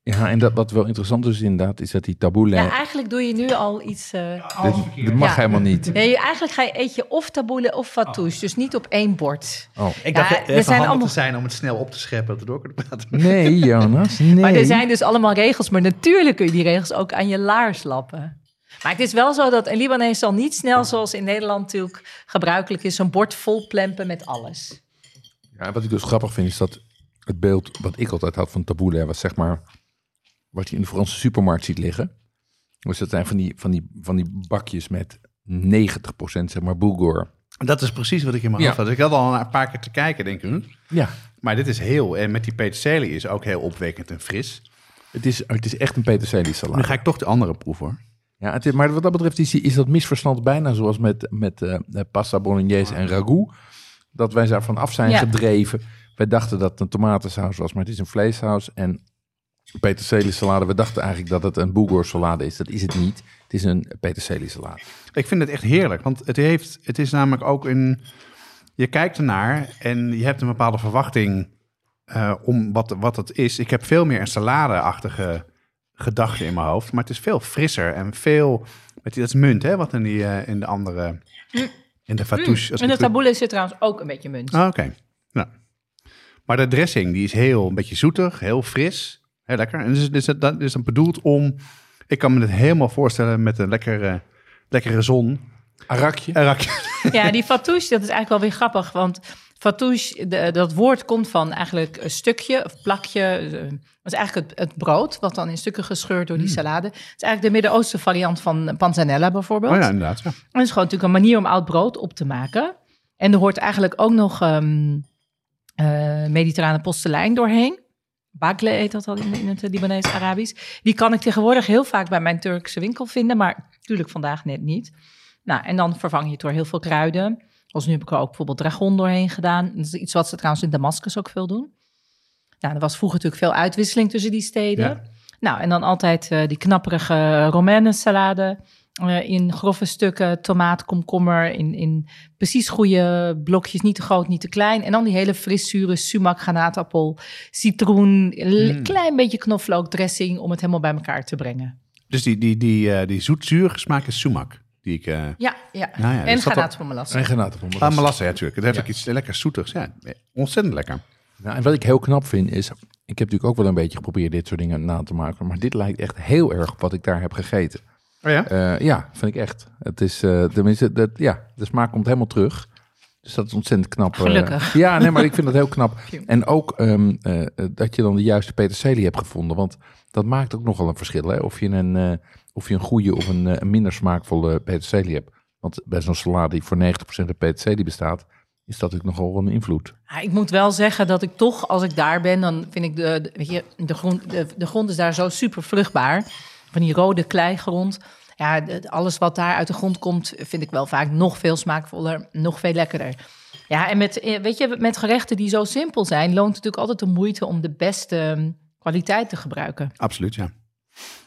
Ja, en dat, wat wel interessant is inderdaad, is dat die taboule... Ja, eigenlijk doe je nu al iets. eh, al- dit, dit mag Ja. helemaal niet. Nee, eigenlijk ga je, eet je of taboule of fatouche, dus niet op één bord. Oh. Ik Ja, dacht er zijn allemaal- te zijn om het snel op te scheppen, dat we door kunnen praten. Nee, Jonas, nee. Maar er zijn dus allemaal regels, maar natuurlijk kun je die regels ook aan je laars lappen. Maar het is wel zo dat een Libanees zal niet snel, zoals in Nederland natuurlijk gebruikelijk is, een bord vol plempen met alles. Ja, wat ik dus grappig vind, is dat het beeld wat ik altijd had van taboule was zeg maar wat je in de Franse supermarkt ziet liggen. Dus dat zijn van die, van die, van die bakjes met 90% zeg maar bulgur. Dat is precies wat ik in mijn Ja. hoofd had. Ik had al een paar keer te kijken, denk ik. hm, Ja, Maar dit is heel, en met die peterselie is ook heel opwekkend en fris. Het is, het is echt een peterselie salade. Nu ga ik toch de andere proeven hoor. Ja, het is, maar wat dat betreft is, is dat misverstand bijna zoals met, met eh, eh, pasta bolognese en ragout. Dat wij daarvan af zijn Ja. gedreven. Wij dachten dat het een tomatensaus was, maar het is een vleessaus. En peterselie salade, we dachten eigenlijk dat het een bourgogne salade is. Dat is het niet. Het is een peterselie salade. Ik vind het echt heerlijk, want het, heeft, het is namelijk ook een... Je kijkt ernaar en je hebt een bepaalde verwachting eh, om wat, wat het is. Ik heb veel meer een salade-achtige gedachte in mijn hoofd, maar het is veel frisser en veel... Met die, dat is munt, hè, wat in, die, eh, in de andere... In de fatouche. En ik de het- taboule zit trouwens ook een beetje munt. Ah, Oké. Nou. Maar de dressing die is heel een beetje zoetig, heel fris. Heel lekker. En dus, dus, dat is dan bedoeld om... Ik kan me het helemaal voorstellen met een lekkere, lekkere zon. Arakje. Rak- Ja, die fatouche, dat is eigenlijk wel weer grappig. Want fatouche, de- dat woord komt van eigenlijk een stukje of plakje. eh, Dat is eigenlijk het, het brood, wat dan in stukken gescheurd door die salade. Het is eigenlijk de Midden-Oosten variant van panzanella bijvoorbeeld. Oh ja, inderdaad. Ja. En het is gewoon natuurlijk een manier om oud brood op te maken. En er hoort eigenlijk ook nog ehm eh, mediterrane postelijn doorheen. Bagle heet dat al in, in het Libanees-Arabisch. Die kan ik tegenwoordig heel vaak bij mijn Turkse winkel vinden, maar natuurlijk vandaag net niet. Nou, en dan vervang je het door heel veel kruiden. Zoals nu heb ik er ook bijvoorbeeld dragon doorheen gedaan. Dat is iets wat ze trouwens in Damascus ook veel doen. Nou, er was vroeger natuurlijk veel uitwisseling tussen die steden. Ja. Nou, en dan altijd eh, die knapperige Romaine salade. Eh, in grove stukken, tomaat, komkommer, in, in precies goede blokjes, niet te groot, niet te klein. En dan die hele fris zure sumac, granaatappel, citroen, een Mm. klein beetje knoflook dressing om het helemaal bij elkaar te brengen. Dus die, die, die, eh, die zoet-zuur smaak is sumac. Die ik... eh Ja, ja. Nou ja, en dus dat. En granatenbommen. ah, melasse, ja, natuurlijk. Het heeft ook iets lekker zoetigs. Ja, ontzettend lekker. Nou, en wat ik heel knap vind is, ik heb natuurlijk ook wel een beetje geprobeerd dit soort dingen na te maken, maar dit lijkt echt heel erg op wat ik daar heb gegeten. Oh ja? Eh, ja, vind ik echt. Het is, eh, tenminste, dat, ja, de smaak komt helemaal terug. Dus dat is ontzettend knap. eh. Gelukkig. ja, nee, maar ik vind dat heel knap. En ook ehm, eh, eh, dat je dan de juiste peterselie hebt gevonden, want dat maakt ook nogal een verschil. Hè? Of je een, eh, of je een goede of een, een minder smaakvolle peterselie hebt. Want bij zo'n salade die voor 90% uit peterselie bestaat, is dat natuurlijk nogal een invloed. Ja, ik moet wel zeggen dat ik toch, als ik daar ben, dan vind ik de, de- weet je, de, grond, de, de grond is daar zo super vruchtbaar. Van die rode kleigrond. Ja, alles wat daar uit de grond komt, vind ik wel vaak nog veel smaakvoller, nog veel lekkerder. Ja, en met, eh, weet je, met gerechten die zo simpel zijn, loont het natuurlijk altijd de moeite om de beste ehm, kwaliteit te gebruiken. Absoluut, ja.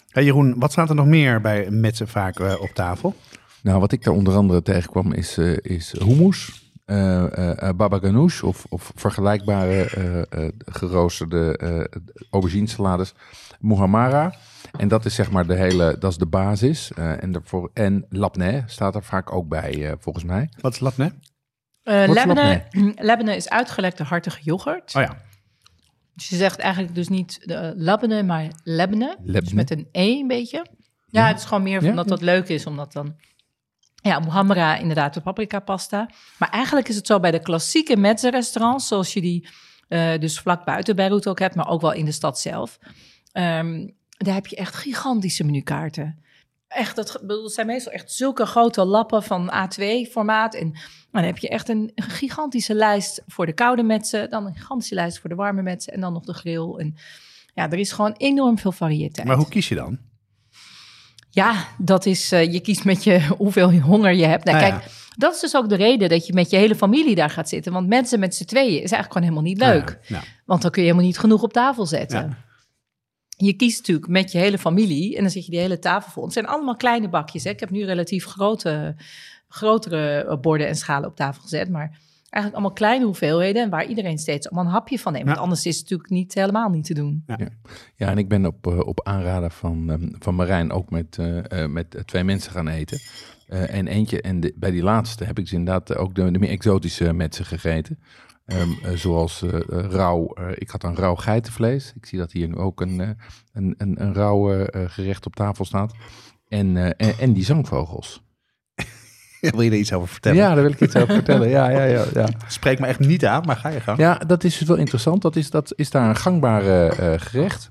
Hey Jeroen, wat staat er nog meer bij met z'n vaak eh, op tafel? Nou, wat ik daar onder andere tegenkwam is, eh is hummus, eh eh, eh, baba ganoush of, of vergelijkbare eh, eh, geroosterde eh aubergine-salades, muhammara. En dat is zeg maar de hele, dat is de basis. Eh, en, daarvoor, en labneh staat er vaak ook bij, volgens mij. Wat is latne? Eh Wat is uitgelekte hartige yoghurt. Oh ja. Dus je zegt eigenlijk dus niet de labne, maar lebne. Dus met een E een beetje. Ja, het is gewoon meer Ja? omdat dat leuk is, omdat dan... Ja, muhammara inderdaad de paprika pasta. Maar eigenlijk is het zo bij de klassieke mezze restaurants, zoals je die eh, dus vlak buiten Beirut ook hebt, maar ook wel in de stad zelf. Ehm, daar heb je echt gigantische menukaarten. Echt, dat, zijn meestal echt zulke grote lappen van A2-formaat. En dan heb je echt een gigantische lijst voor de koude metsen, dan een gigantische lijst voor de warme metsen en dan nog de grill. En ja, er is gewoon enorm veel variëteit. Maar hoe kies je dan? Ja, dat is, eh, je kiest met je hoeveel honger je hebt. Nou, Ah, kijk, dat is dus ook de reden dat je met je hele familie daar gaat zitten. Want mensen met z'n tweeën is eigenlijk gewoon helemaal niet leuk. Ja, ja. Want dan kun je helemaal niet genoeg op tafel zetten. Je kiest natuurlijk met je hele familie en dan zit je die hele tafel vol. Het zijn allemaal kleine bakjes. Hè. Ik heb nu relatief grote, grotere eh, borden en schalen op tafel gezet. Maar eigenlijk allemaal kleine hoeveelheden. En waar iedereen steeds allemaal een hapje van neemt. Want Ja. anders is het natuurlijk niet, helemaal niet te doen. Ja, en ik ben op, eh, op aanraden van, ehm, van Marijn ook met, eh, eh, met twee mensen gaan eten. Eh, en eentje, en de- bij die laatste heb ik dus inderdaad ook de, de meer exotische metsen gegeten. Ehm, eh, zoals rauw, eh, ik had een rauw geitenvlees. Ik zie dat hier nu ook een, eh, een, een, een rauw gerecht op tafel staat. En, eh, en, en die zangvogels. Wil je er iets over vertellen? Ja, daar wil ik iets over vertellen. Ja, ja, ja, ja. Spreek me echt niet aan, maar ga je gang. Ja, dat is dus wel interessant. Dat is, dat is daar een gangbare eh, gerecht.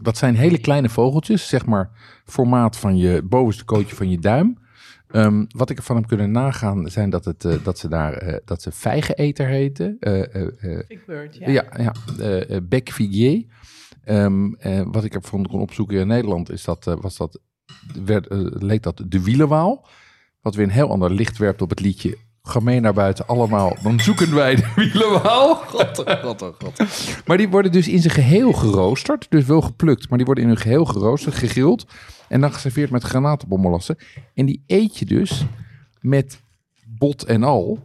Dat zijn hele kleine vogeltjes, zeg maar formaat van je bovenste kootje van je duim. Ehm, wat ik ervan heb kunnen nagaan zijn dat, het, eh, dat ze daar eh, dat ze vijgeneter heten. Eh, eh, eh, Big Bird, ja. ja, ja bec figuier. Ehm, eh, wat ik ervan kon opzoeken in Nederland is dat, was dat, werd, leek dat de wielenwaal. Wat weer een heel ander licht werpt op het liedje. Ga mee naar buiten allemaal, dan zoeken wij de wielenwaal. God, oh god, oh god. Maar die worden dus in zijn geheel geroosterd. Dus wel geplukt, maar die worden in hun geheel geroosterd, gegrild. En dan geserveerd met granatenbommelassen. En die eet je dus met bot en al.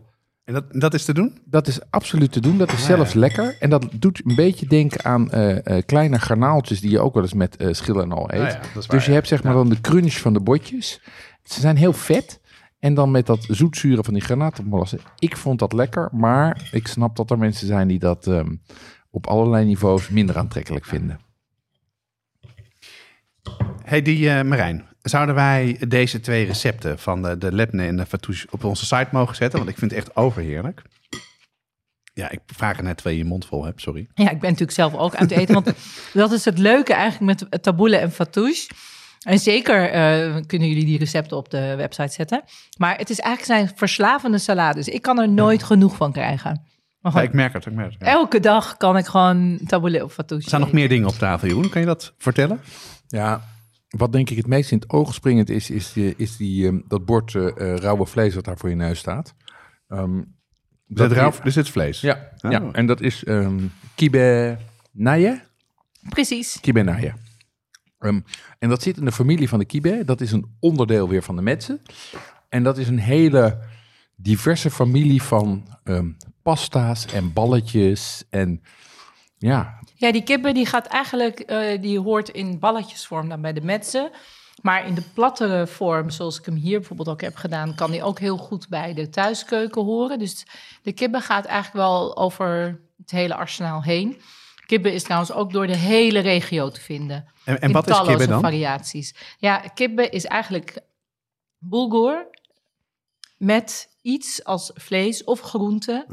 En dat, dat is te doen? Dat is absoluut te doen. Dat is Ah, zelfs lekker. En dat doet een beetje denken aan eh, eh, kleine garnaaltjes die je ook wel eens met eh schillen en al eet. Ah ja, waar, dus je ja. hebt zeg maar Ja. dan de crunch van de botjes. Ze zijn heel vet. En dan met dat zoetzuren van die granatenmolassen. Ik vond dat lekker, maar ik snap dat er mensen zijn die dat ehm, op allerlei niveaus minder aantrekkelijk vinden. Hey, die eh, Marijn, zouden wij deze twee recepten van de, de lepne en de fatouche op onze site mogen zetten? Want ik vind het echt overheerlijk. Ja, ik vraag er net twee in je mond vol heb, sorry. Ja, ik ben natuurlijk zelf ook aan het eten. Want dat is het leuke eigenlijk met taboule en fatouche. En zeker eh, kunnen jullie die recepten op de website zetten. Maar het is eigenlijk zijn verslavende salades. Ik kan er nooit genoeg van krijgen. Maar Ja, ik merk het, ik merk het. ja. elke dag kan ik gewoon taboule of fatouche Er staan nog meer dingen op tafel, Jeroen. Kan je dat vertellen? Ja, wat denk ik het meest in het oog springend is, is, die, is die, ehm, dat bord eh, eh, rauwe vlees wat daar voor je neus staat. Ehm, Dat rauw, dus dit is vlees. Ja, Oh. ja, en dat is ehm kibe naye. Precies. Kibe naye. Ehm, en dat zit in de familie van de kibe. Dat is een onderdeel weer van de metsen. En dat is een hele diverse familie van ehm, pasta's en balletjes. En ja, Ja, die kippen die gaat eigenlijk, eh, die hoort in balletjesvorm dan bij de metsen. Maar in de plattere vorm, zoals ik hem hier bijvoorbeeld ook heb gedaan, kan die ook heel goed bij de thuiskeuken horen. Dus de kibbe gaat eigenlijk wel over het hele arsenaal heen. Kibbe is trouwens ook door de hele regio te vinden. En, en wat is kibbe dan? variaties. Ja, kibbe is eigenlijk bulgur met iets als vlees of groente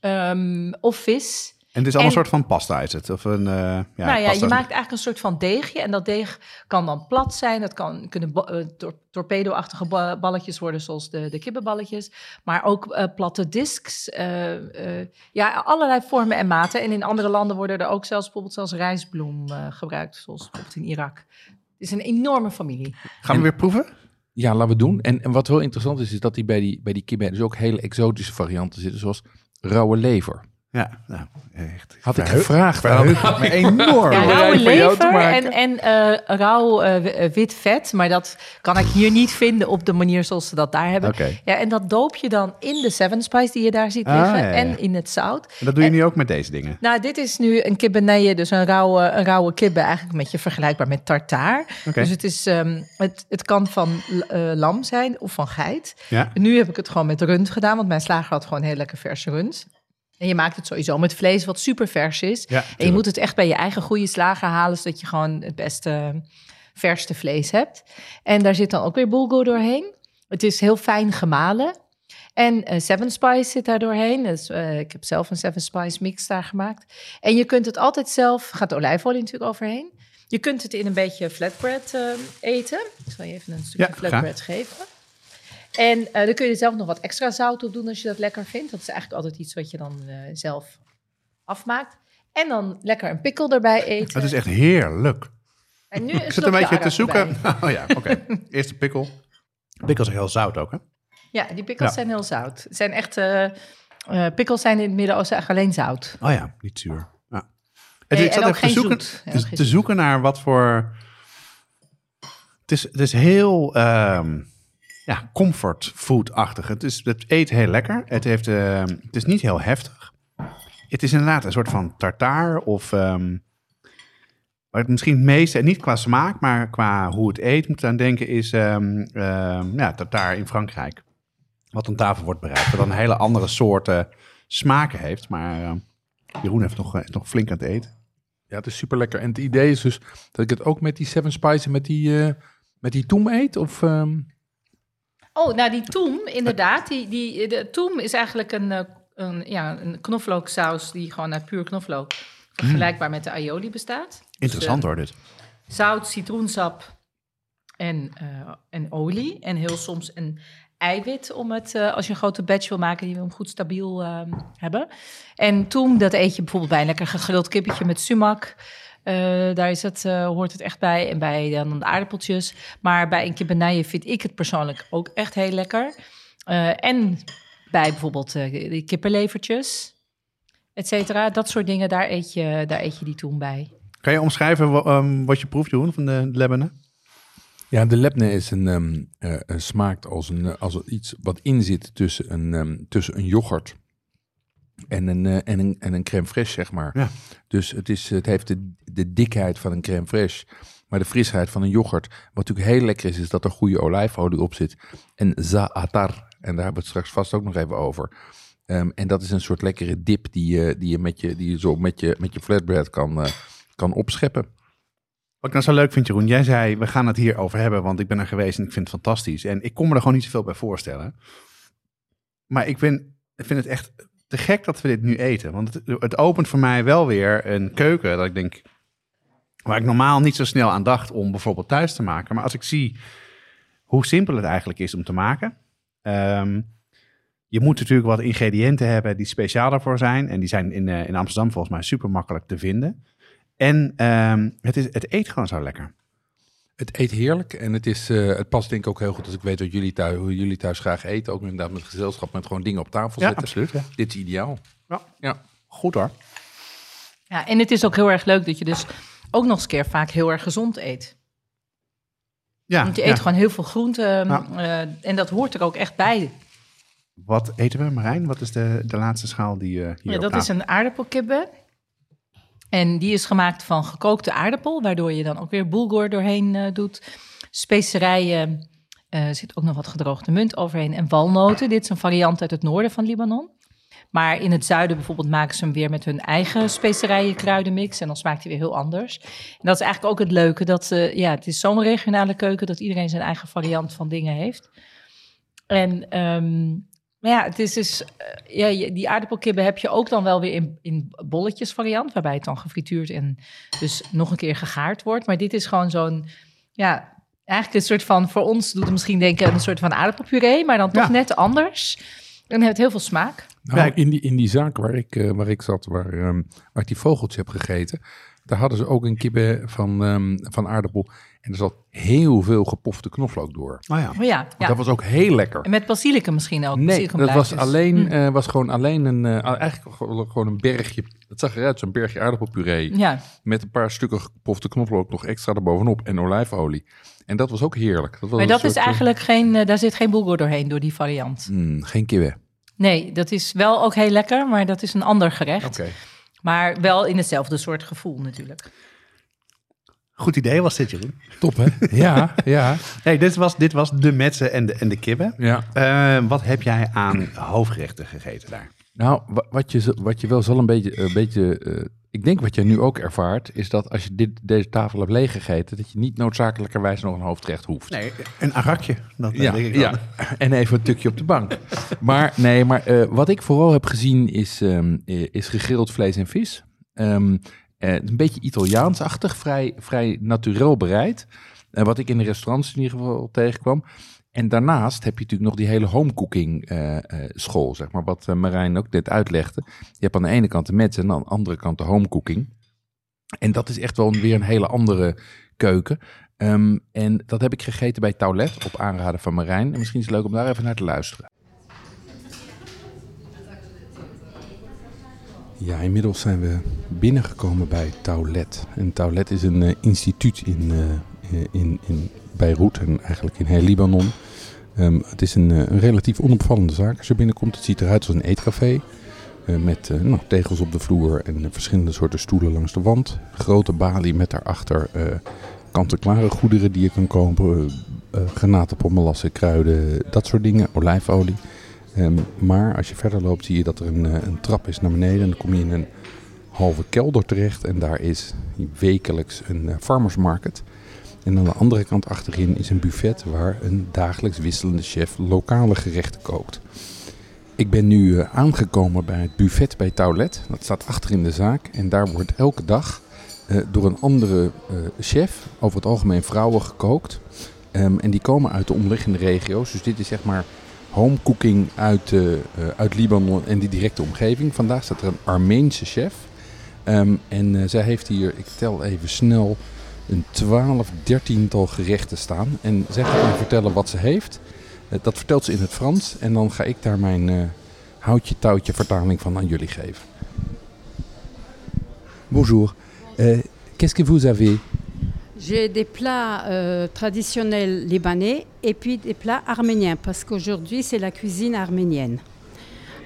ehm, of vis. En het is allemaal En- een soort van pasta, is het? Of een, eh, ja, nou ja, pasta. je maakt eigenlijk een soort van deegje. En dat deeg kan dan plat zijn. Dat kan, kunnen eh, tor- torpedo-achtige ba- balletjes worden, zoals de, de kibbenballetjes. Maar ook eh, platte discs. eh, eh, ja, allerlei vormen en maten. En in andere landen worden er ook zelfs bijvoorbeeld zelfs rijstbloem eh, gebruikt. Zoals bijvoorbeeld in Irak. Het is een enorme familie. Gaan we weer proeven? ja, laten we doen. En, en wat wel interessant is, is dat die bij die, bij die kibe dus ook hele exotische varianten zitten. Zoals rauwe lever. Ja, nou, echt. Had ik Verheug- gevraagd verheug me enorm. Ja, rauwe lever maken. en, en eh, rauw eh, eh, wit vet. Maar dat kan ik hier niet vinden op de manier zoals ze dat daar hebben. Ja, en dat doop je dan in de Seven Spice die je daar ziet Ah, liggen. ja, ja. En in het zout. En dat doe je nu ook met deze dingen? Nou, dit is nu een kibbenije, dus een rauwe, een rauwe kibbe. Eigenlijk een beetje vergelijkbaar met tartaar. Oké. Dus het, is, ehm, het, het kan van eh, lam zijn of van geit. Ja? Nu heb ik het gewoon met rund gedaan, want mijn slager had gewoon heel lekker verse rund. En je maakt het sowieso met vlees wat super vers is. Ja, en je moet het echt bij je eigen goede slager halen, zodat je gewoon het beste, verste vlees hebt. En daar zit dan ook weer bulgur doorheen. Het is heel fijn gemalen. En eh, Seven Spice zit daar doorheen. Dus, eh, ik heb zelf een Seven Spice mix daar gemaakt. En je kunt het altijd zelf, gaat olijfolie natuurlijk overheen. Je kunt het in een beetje flatbread eh, eten. Ik zal je even een stukje Ja, flatbread geven. En eh dan kun je er zelf nog wat extra zout op doen als je dat lekker vindt. Dat is eigenlijk altijd iets wat je dan eh, zelf afmaakt. En dan lekker een pikkel erbij eten. Het is echt heerlijk. En nu Ik zit een beetje te zoeken. Oh ja, oké. Eerst de pikkel. Pikkel is heel zout ook, hè? Ja, die pikkels Ja. zijn heel zout. Het zijn echt... eh, pikkels zijn in het Midden-Oosten eigenlijk alleen zout. Oh ja, niet zuur. Ja. Nee, ik zat ook even te zoeken, te, te zoeken naar wat voor... Het is, het is heel ehm, ja, comfort food-achtig. Het, is, het eet heel lekker. Het, heeft, ehm, het is niet heel heftig. Het is inderdaad een soort van tartaar of... ehm waar het misschien het meeste, niet qua smaak, maar qua hoe het eet, moet aan denken, is ehm, ja, tartaar in Frankrijk. Wat aan tafel wordt bereid. Wat dan hele andere soorten smaken heeft. Maar Jeroen heeft nog, eh, nog flink aan het eten. Ja, het is super lekker. En het idee is dus dat ik het ook met die Seven Spice met die, eh met die toem eet. Of, Oh, nou die toem, inderdaad. Die, die, de toem is eigenlijk een, eh, een, ja, een knoflooksaus die gewoon uit puur knoflook... vergelijkbaar met de aioli bestaat. Interessant Dus, hoor dit. eh, zout, citroensap en, eh, en olie. En heel soms een eiwit om het, eh, als je een grote batch wil maken, die wil hem goed stabiel ehm, hebben. En toen, dat eet je bijvoorbeeld bij een lekker gegrild kippetje met sumac. Eh, daar is het, eh, hoort het echt bij. En bij dan de aardappeltjes. Maar bij een kibbenaille vind ik het persoonlijk ook echt heel lekker. Eh, en bij bijvoorbeeld eh, de kippenlevertjes, et cetera. Dat soort dingen, daar eet je, daar eet je die toen bij. Kan je omschrijven wa- ehm, wat je proeft, Jeroen, van de Lebanon? Ja, de lebne is een, ehm, eh, eh, smaakt als, een, als een iets wat in zit tussen een, ehm, tussen een yoghurt en een, eh, en, een, en een crème fraîche, zeg maar. Ja. Dus het, is, het heeft de, de dikheid van een crème fraîche, maar de frisheid van een yoghurt. Wat natuurlijk heel lekker is, is dat er goede olijfolie op zit. En za'atar, en daar hebben we het straks vast ook nog even over. Ehm, en dat is een soort lekkere dip die je, die je, met, je, die je zo met je, met je flatbread kan, eh, kan opscheppen. Wat ik nou zo leuk vind, Jeroen, jij zei, we gaan het hier over hebben, want ik ben er geweest en ik vind het fantastisch. En ik kon me er gewoon niet zoveel bij voorstellen. Maar ik vind, ik vind het echt te gek dat we dit nu eten. Want het, het opent voor mij wel weer een keuken dat ik denk, waar ik normaal niet zo snel aan dacht om bijvoorbeeld thuis te maken. Maar als ik zie hoe simpel het eigenlijk is om te maken. ehm, je moet natuurlijk wat ingrediënten hebben die speciaal daarvoor zijn. En die zijn in, eh, in Amsterdam volgens mij super makkelijk te vinden. En ehm, het, is, het eet gewoon zo lekker. Het eet heerlijk en het, is, eh, het past denk ik ook heel goed als ik weet wat jullie thuis, hoe jullie thuis graag eten. Ook inderdaad met gezelschap, met gewoon dingen op tafel Ja, zetten. absoluut. Ja. Dit is ideaal. Ja. Ja. Goed hoor. Ja, en het is ook heel erg leuk dat je dus ook nog eens een keer vaak heel erg gezond eet. Ja, Want je ja. eet gewoon heel veel groenten Ja. eh, en dat hoort er ook echt bij. Wat eten we, Marijn? Wat is de, de laatste schaal die eh hier Ja, op dat is een aardappelkibbe. En die is gemaakt van gekookte aardappel, waardoor je dan ook weer bulgur doorheen eh, doet. Specerijen, er zit ook nog wat gedroogde munt overheen en walnoten. Dit is een variant uit het noorden van Libanon. Maar in het zuiden bijvoorbeeld maken ze hem weer met hun eigen specerijen kruidenmix. En dan smaakt hij weer heel anders. En dat is eigenlijk ook het leuke. Dat, eh, ja, het is zo'n regionale keuken dat iedereen zijn eigen variant van dingen heeft. En ehm, maar ja, het is dus, eh, ja, die aardappelkibben heb je ook dan wel weer in, in bolletjes variant, waarbij het dan gefrituurd en dus nog een keer gegaard wordt. Maar dit is gewoon zo'n, ja, eigenlijk een soort van, voor ons doet het misschien denken aan een soort van aardappelpuree, maar dan toch Ja. net anders. En het heeft heel veel smaak. Nou, in, die, in die zaak waar ik, eh, waar ik zat, waar, ehm, waar ik die vogeltjes heb gegeten, daar hadden ze ook een kibbe van, ehm, van aardappel. En er zat heel veel gepofte knoflook door. Oh ja. Oh ja, ja. Dat was ook heel lekker. En met basilicum misschien ook. Nee, dat was, alleen, Hm. eh, was gewoon alleen een, eh, eigenlijk gewoon een bergje. Het zag eruit, zo'n bergje aardappelpuree. Ja, Met een paar stukken gepofte knoflook nog extra erbovenop en olijfolie. En dat was ook heerlijk. Dat was maar dat is soort, eh, eigenlijk geen, daar zit geen bulgur doorheen door die variant. mm, geen kibbe. Nee, dat is wel ook heel lekker, maar dat is een ander gerecht. Oké. Maar wel in hetzelfde soort gevoel natuurlijk. Goed idee was dit, Jeroen. Top hè? ja, ja, Hey, dit, was, dit was de metsen en de, en de kibben. ja. Eh, wat heb jij aan hoofdgerechten gegeten daar? Nou, wa- wat je, wat je wel zal een beetje, een beetje eh, ik denk wat jij nu ook ervaart, is dat als je dit, deze tafel hebt leeggegeten, dat je niet noodzakelijkerwijs nog een hoofdrecht hoeft. Nee, een arakje. Dat eh, Ja, denk ik ja. en even een tukje op de bank. Maar nee, maar eh, wat ik vooral heb gezien is, eh, is gegrild vlees en vis. Ehm, eh, een beetje Italiaansachtig, vrij, vrij naturel bereid. Eh, wat ik in de restaurants in ieder geval tegenkwam. En daarnaast heb je natuurlijk nog die hele homecooking eh, school, zeg maar, wat Marijn ook net uitlegde. Je hebt aan de ene kant de mensen en aan de andere kant de homecooking. En dat is echt wel weer een hele andere keuken. Ehm, en dat heb ik gegeten bij Taulet op aanraden van Marijn. En misschien is het leuk om daar even naar te luisteren. Ja, inmiddels zijn we binnengekomen bij Taulet. En Taulet is een eh, instituut in, eh, in, in Beirut en eigenlijk in heel Libanon. Ehm, het is een, een relatief onopvallende zaak als je binnenkomt. Het ziet eruit als een eetcafé. met nou, tegels op de vloer en verschillende soorten stoelen langs de wand. Grote balie met daarachter kant-en-klare goederen die je kan kopen. eh, granaten, kruiden, dat soort dingen. Olijfolie. Ehm, maar als je verder loopt zie je dat er een, eh, een trap is naar beneden. En dan kom je in een halve kelder terecht. En daar is wekelijks een eh, farmers market. En aan de andere kant achterin is een buffet waar een dagelijks wisselende chef lokale gerechten kookt. Ik ben nu eh, aangekomen bij het buffet bij Taulet. Dat staat achter in de zaak. En daar wordt elke dag door een andere chef, over het algemeen vrouwen, gekookt. Ehm, en die komen uit de omliggende regio's. Dus dit is zeg maar home cooking uit, eh, eh, uit Libanon en die directe omgeving. Vandaag staat er een Armeense chef. Ehm, en eh, zij heeft hier, ik tel even snel, een 12, 13-tal gerechten staan. En zij gaat mij vertellen wat ze heeft. Dat vertelt ze in het Frans. En dan ga ik daar mijn eh, houtje touwtje vertaling van aan jullie geven. Bonjour. Qu'est-ce que vous avez J'ai des plats euh, traditionnels libanais et puis des plats arméniens parce qu'aujourd'hui c'est la cuisine arménienne.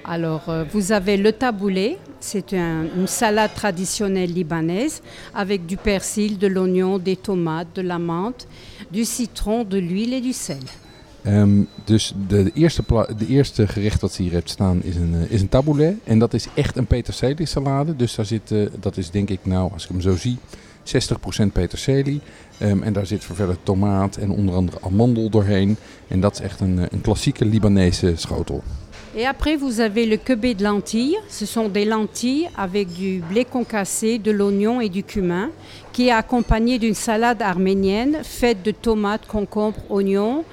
Alors euh, vous avez le taboulé, c'est un- une salade traditionnelle libanaise avec du persil, de l'oignon, des tomates, de la menthe, du citron, de l'huile et du sel. Ehm, dus de, de, eerste de eerste gerecht wat ze hier heeft staan is een, eh, is een taboulet. En dat is echt een peterselie salade. Dus daar zit, eh, dat is denk ik nou, als ik hem zo zie, 60% peterselie. Ehm, en daar zit verder tomaat en onder andere amandel doorheen. En dat is echt een, eh, een klassieke Libanese schotel. Et après vous avez le kebé de lentilles. Ce sont des lentilles avec du blé concassé, de l'oignon et du cumin qui est accompagné d'une salade arménienne faite de tomates, concombres, oignons,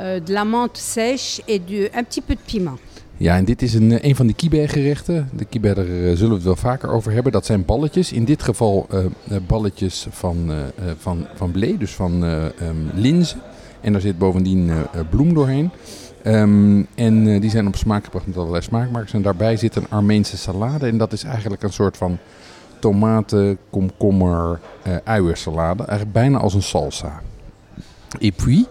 euh, de la menthe sèche et de, un petit peu de piment. Ja, en dit is een, eh, een van de kibbe gerechten. De kibbe, daar eh, zullen we het wel vaker over hebben. Dat zijn balletjes. In dit geval eh, balletjes van, eh, van, van blé, dus van eh ehm, linzen. En daar zit bovendien bloem doorheen. Ehm, en die zijn op smaak gebracht met allerlei smaakmakers. En daarbij zit een Armeense salade. En dat is eigenlijk een soort van tomaten, komkommer, uiensalade. Eigenlijk bijna als een salsa. Et puis,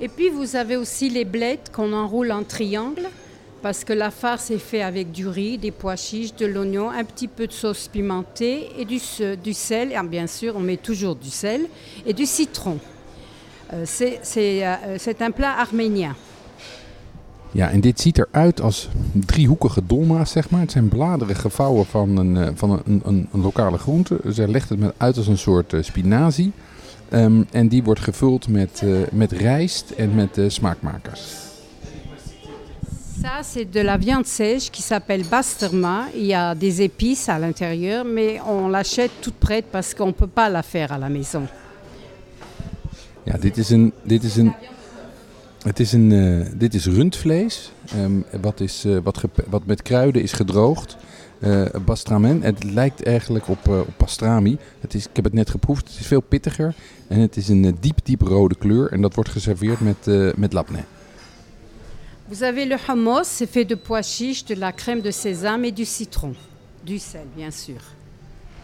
Et puis vous avez aussi les blettes qu'on enroule en triangle parce que la farce est faite avec du riz, des pois chiches, de l'oignon, un petit peu de sauce pimentée et du, du sel. Et bien sûr, on met toujours du sel et du citron. Euh, c'est- c'est un plat arménien. Ja, en dit ziet eruit als driehoekige dolma's, zeg maar. Het zijn bladeren gevouwen van een, eh, van een, een, lokale groente. Zij legt het uit als een soort eh, spinazie. Ehm, en die wordt gevuld met, eh, met rijst en met smaakmakers. Ça, c'est de la viande sèche qui s'appelle basturma. Il y a des épices à l'intérieur, mais on l'achète toute prête parce qu'on ne peut pas la faire à la maison. Ja, dit is een... Dit is een het is, een, eh, dit is rundvlees, ehm, wat, is, eh, wat, wat met kruiden is gedroogd. Eh bastramen. Het lijkt eigenlijk op, op pastrami. Het is, ik heb het net geproefd. Het is veel pittiger. En het is een diep, diep rode kleur. En dat wordt geserveerd met, met labneh. Vous avez le hummus, c'est fait de pois chiches, de la crème de sésame et du citron. Du sel, bien sûr.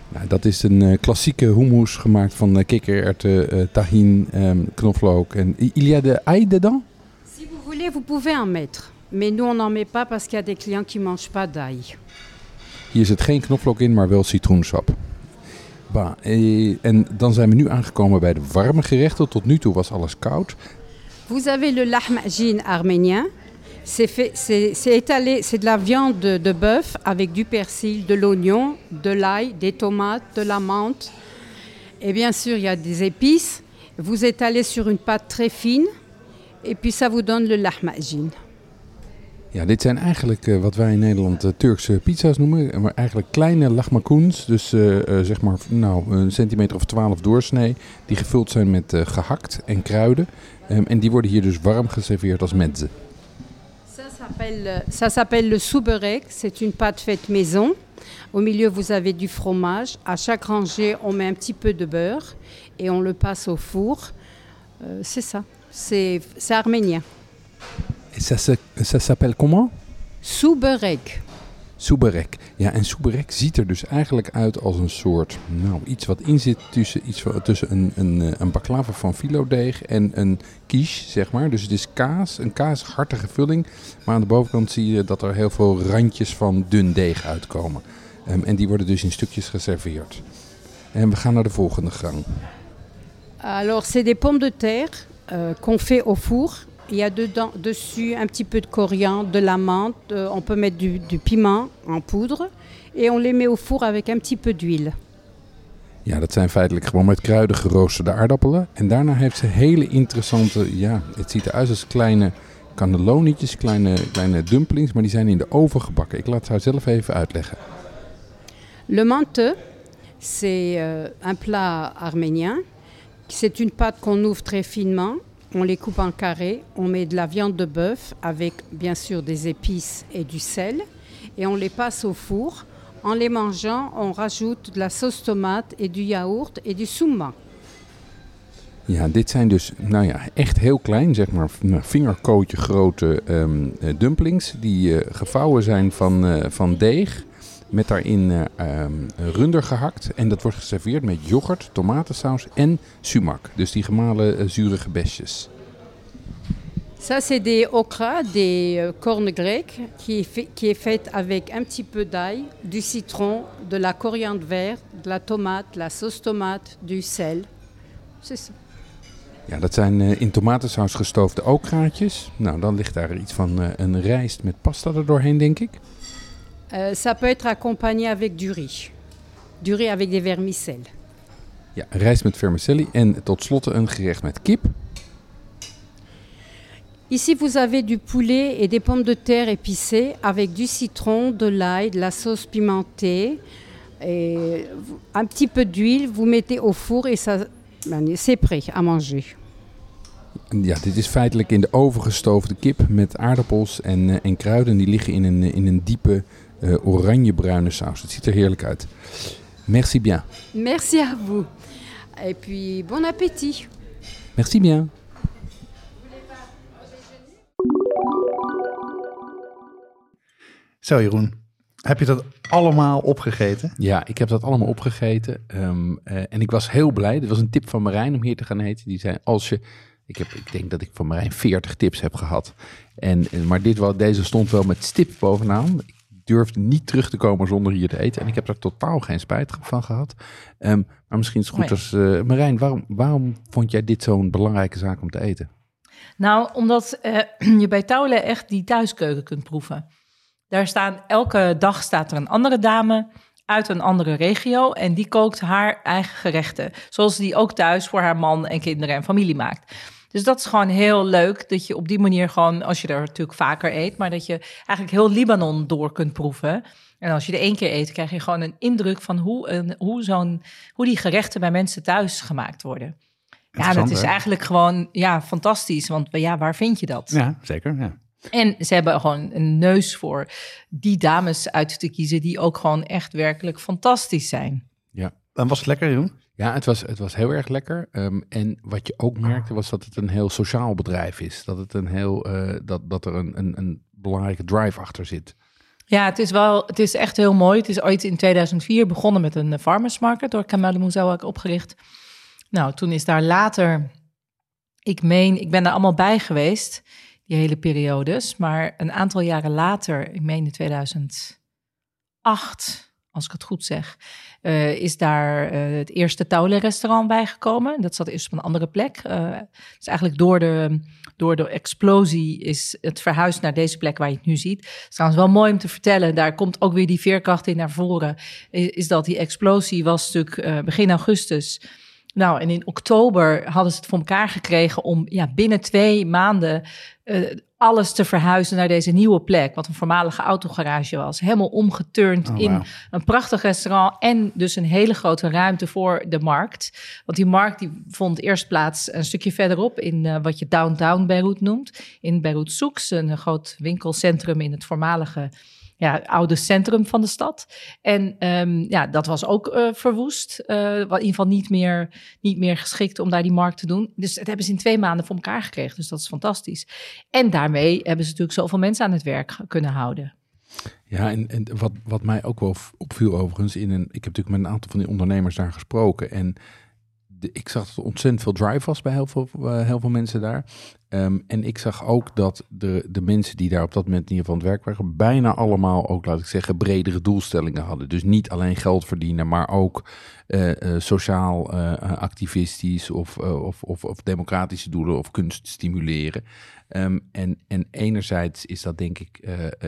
Nou, dat is een eh, klassieke hummus gemaakt van eh, kikkererwten, eh tahin, ehm, knoflook. En il y a de ail dedans? Si vous voulez, vous pouvez en mettre. Mais nous, on n'en met pas parce qu'il y a des clients qui ne mangent pas d'ail. Hier zit geen knoflook in, maar wel citroensap. Bah, eh, en dan zijn we nu aangekomen bij de warme gerechten. Tot nu toe was alles koud. Vous avez le lahmajin arménien. C'est étalé, c'est de la viande de, de bœuf avec du persil, de l'oignon, de l'ail, des tomates, de la menthe. Et bien sûr, il y a des épices. Vous étalez sur une pâte très fine. Et puis ça vous donne le lahmajin. Ja, dit zijn eigenlijk eh, wat wij in Nederland eh, Turkse pizza's noemen. Maar eigenlijk kleine lahmacoons. Dus eh, eh, zeg maar nou, een centimeter of twaalf doorsnee. Die gevuld zijn met eh, gehakt en kruiden. Ehm, en die worden hier dus warm geserveerd als mezze. Ça s'appelle, le souberek. C'est une pâte faite maison. Au milieu, vous avez du fromage. À chaque rangée, on met un petit peu de beurre et on le passe au four. Euh, c'est ça. C'est, arménien. Et Ça, ça s'appelle comment? Souberek. Soeberek. Ja, en soeberek ziet er dus eigenlijk uit als een soort, nou, iets wat in zit tussen, iets tussen een, een, eh, een baklava van filodeeg en een quiche, zeg maar. Dus het is kaas, een kaashartige vulling. Maar aan de bovenkant zie je dat er heel veel randjes van dun deeg uitkomen. Ehm, en die worden dus in stukjes geserveerd. En we gaan naar de volgende gang. Alors, c'est des pommes de terre fait au four. Il y a dedans, dessus un petit peu de coriandre, de la menthe. euh, on peut mettre du, du piment en poudre. Et on les met au four avec un petit peu d'huile. Ja, dat zijn feitelijk gewoon met kruiden geroosterde aardappelen. En daarna heeft ze hele interessante, ja, het ziet eruit als kleine cannellonietjes, kleine, kleine dumplings, maar die zijn in de oven gebakken. Ik laat haar zelf even uitleggen. Le menteux, c'est euh, un plat arménien. C'est une pâte qu'on ouvre très finement. On les coupe en carrés, on met de la viande de bœuf avec bien sûr des épices et du sel et on les passe au four. En les mangeant, on rajoute de la sauce tomate et du yaourt et du souma. Ja, dit zijn dus, nou ja, echt heel klein, zeg maar, nou, vingerkootje grote ehm, eh, dumplings. Die eh, gevouwen zijn van, eh, van deeg. Met daarin eh, ehm, runder gehakt. En dat wordt geserveerd met yoghurt, tomatensaus en sumac. Dus die gemalen eh, zurige besjes. Ça, c'est des okra, des euh, cornes grecques, qui est, fait, qui est faite avec un petit peu d'ail, du citron, de la coriandre verte, de la tomate, de la sauce tomate, du sel. C'est ça. Ja, dat zijn eh, in tomatensaus gestoofde okraatjes. Nou, dan ligt daar iets van een rijst met pasta er doorheen, denk ik. Euh, ça peut être accompagné avec du riz. Du riz avec des vermicelles. Ja, rijst met vermicelli en tot slot een gerecht met kip. Ici, vous avez du poulet et des pommes de terre épicées avec du citron, de l'ail, de la sauce pimentée et un petit peu d'huile. Vous mettez au four et ça, ben, c'est prêt à manger. Ja, dit is feitelijk in de oven gestoofde kip met aardappels en, eh, en kruiden. Die liggen in een, in een diepe eh oranjebruine saus. Het ziet er heerlijk uit. Merci bien. Merci à vous. Et puis, bon appétit. Merci bien. Zo Jeroen, heb je dat allemaal opgegeten? Ja, ik heb dat allemaal opgegeten. Ehm, eh, en ik was heel blij. Dit was een tip van Marijn om hier te gaan eten. Die zei, als je... Ik, heb, ik denk dat ik van Marijn 40 tips heb gehad. En, en- maar dit, wel- deze stond wel met stip bovenaan. Ik durfde niet terug te komen zonder hier te eten. En ik heb er totaal geen spijt van gehad. Ehm, maar misschien is het goed als... eh, Marijn, waarom, waarom vond jij dit zo'n belangrijke zaak om te eten? Nou, omdat eh, je bij Taule echt die thuiskeuken kunt proeven. Daar staan, elke dag staat er een andere dame uit een andere regio en die kookt haar eigen gerechten. Zoals die ook thuis voor haar man en kinderen en familie maakt. Dus dat is gewoon heel leuk, dat je op die manier gewoon, als je er natuurlijk vaker eet, maar dat je eigenlijk heel Libanon door kunt proeven. En als je er één keer eet, krijg je gewoon een indruk van hoe, een, hoe, zo'n, hoe die gerechten bij mensen thuis gemaakt worden. Ja, dat is eigenlijk gewoon ja, fantastisch. Want ja, waar vind je dat? Ja, zeker. Ja. En ze hebben gewoon een neus voor die dames uit te kiezen die ook gewoon echt werkelijk fantastisch zijn. En was het lekker Jeroen? Ja, het was, het was heel erg lekker. Ehm, en wat je ook merkte was dat het een heel sociaal bedrijf is. Dat, het een heel, eh, dat, dat er een, een, een belangrijke drive achter zit. Ja, het is wel, het is echt heel mooi. Het is ooit in 2004 begonnen met een eh, farmers market door Kamal Mouzouak opgericht. Nou, toen is daar later, ik meen, ik ben daar allemaal bij geweest, die hele periodes. Maar een aantal jaren later, ik meen in 2008, als ik het goed zeg, eh, is daar eh, het eerste Taule-restaurant bijgekomen. Dat zat eerst op een andere plek. Eh dus eigenlijk door de, door de explosie is het verhuisd naar deze plek waar je het nu ziet. Het is trouwens wel mooi om te vertellen, daar komt ook weer die veerkracht in naar voren. Is, dat die explosie was natuurlijk begin augustus. Nou, en in oktober hadden ze het voor elkaar gekregen om ja, binnen twee maanden eh, alles te verhuizen naar deze nieuwe plek. Wat een voormalige autogarage was. Helemaal omgeturnd Oh, in een prachtig restaurant en dus een hele grote ruimte voor de markt. Want die markt die vond eerst plaats een stukje verderop in eh, wat je downtown Beirut noemt. In Beirut Souks, een groot winkelcentrum in het voormalige ja, oude centrum van de stad. En ehm, ja, dat was ook eh, verwoest. wat in ieder geval niet meer, niet meer geschikt om daar die markt te doen. Dus dat hebben ze in twee maanden voor elkaar gekregen. Dus dat is fantastisch. En daarmee hebben ze natuurlijk zoveel mensen aan het werk kunnen houden. Ja, en, en wat, wat mij ook wel opviel overigens, in een, ik heb natuurlijk met een aantal van die ondernemers daar gesproken. En de, ik zag dat er ontzettend veel drive was bij heel veel, eh, heel veel mensen daar. Ehm, en ik zag ook dat de, de mensen die daar op dat moment in ieder geval aan het werk waren, bijna allemaal ook, laat ik zeggen, bredere doelstellingen hadden. Dus niet alleen geld verdienen, maar ook eh, eh, sociaal activistisch of, of, of, of democratische doelen of kunst stimuleren. Ehm, en, en enerzijds is dat denk ik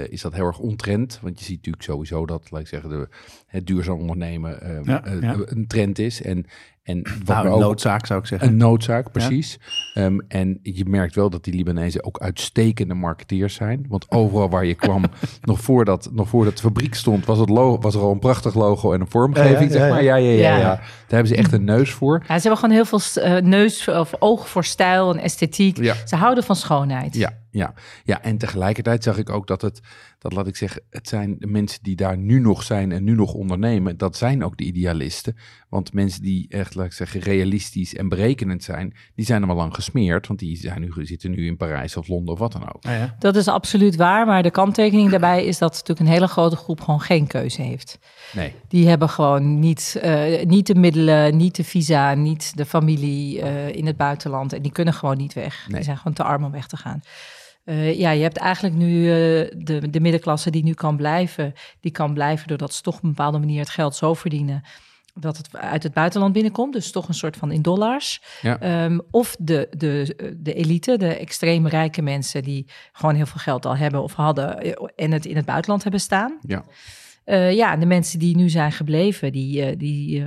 is dat heel erg ontrend. Want je ziet natuurlijk sowieso dat, laat ik zeggen, de, het duurzaam ondernemen eh, Ja, eh, ja. een trend is. En, En wat Nou, een noodzaak zou ik zeggen. Een noodzaak, precies. Ehm, en je merkt wel dat die Libanezen ook uitstekende marketeers zijn. Want overal waar je kwam, nog, voordat, nog voordat de fabriek stond, was, het logo, was er al een prachtig logo en een vormgeving. Ja, ja, zeg ja, maar. Ja, ja, ja, ja. Ja. Daar hebben ze echt een neus voor. Ja, ze hebben gewoon heel veel eh, neus of oog voor stijl en esthetiek. Ja. Ze houden van schoonheid. Ja, ja, ja, en tegelijkertijd zag ik ook dat het, dat laat ik zeggen, het zijn de mensen die daar nu nog zijn en nu nog ondernemen, dat zijn ook de idealisten. Want mensen die echt, laat ik zeggen, realistisch en berekenend zijn, die zijn er al lang gesmeerd, want die zijn nu, zitten nu in Parijs of Londen of wat dan ook. Ja, ja. Dat is absoluut waar, maar de kanttekening daarbij is dat natuurlijk een hele grote groep gewoon geen keuze heeft. Nee. Die hebben gewoon niet, eh, niet de middelen, niet de visa, niet de familie eh, in het buitenland. En die kunnen gewoon niet weg. Nee. Die zijn gewoon te arm om weg te gaan. Eh, ja, je hebt eigenlijk nu eh, de, de middenklasse die nu kan blijven. Die kan blijven doordat ze toch op een bepaalde manier het geld zo verdienen. Dat het uit het buitenland binnenkomt. Dus toch een soort van in dollars. Ja. Ehm, of de, de, de elite, de extreem rijke mensen die gewoon heel veel geld al hebben of hadden. eh, En het in het buitenland hebben staan. Ja. Eh, ja, en de mensen die nu zijn gebleven, die, eh, die eh,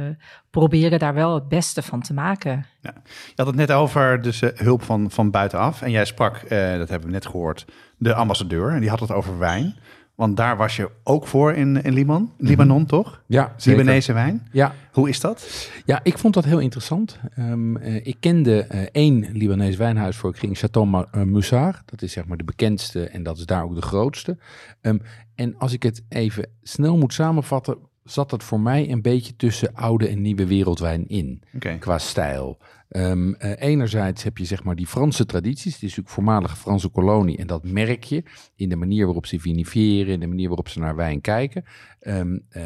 proberen daar wel het beste van te maken. Je had het net over dus, eh, hulp van, van buitenaf. En jij sprak, eh, dat hebben we net gehoord, de ambassadeur. En die had het over wijn. Want daar was je ook voor in, in Libanon, Libanon toch? Ja, zeker. Libanese wijn. Ja, Hoe is dat? Ja, ik vond dat heel interessant. Ehm, eh, ik kende eh, één Libanees wijnhuis voor ik ging, Chateau Moussard. Dat is zeg maar de bekendste en dat is daar ook de grootste. Ehm, en als ik het even snel moet samenvatten, zat het voor mij een beetje tussen oude en nieuwe wereldwijn in, qua stijl. Ehm, eh, enerzijds heb je zeg maar die Franse tradities, het is natuurlijk voormalige Franse kolonie en dat merk je in de manier waarop ze viniferen, in de manier waarop ze naar wijn kijken. Ehm, eh,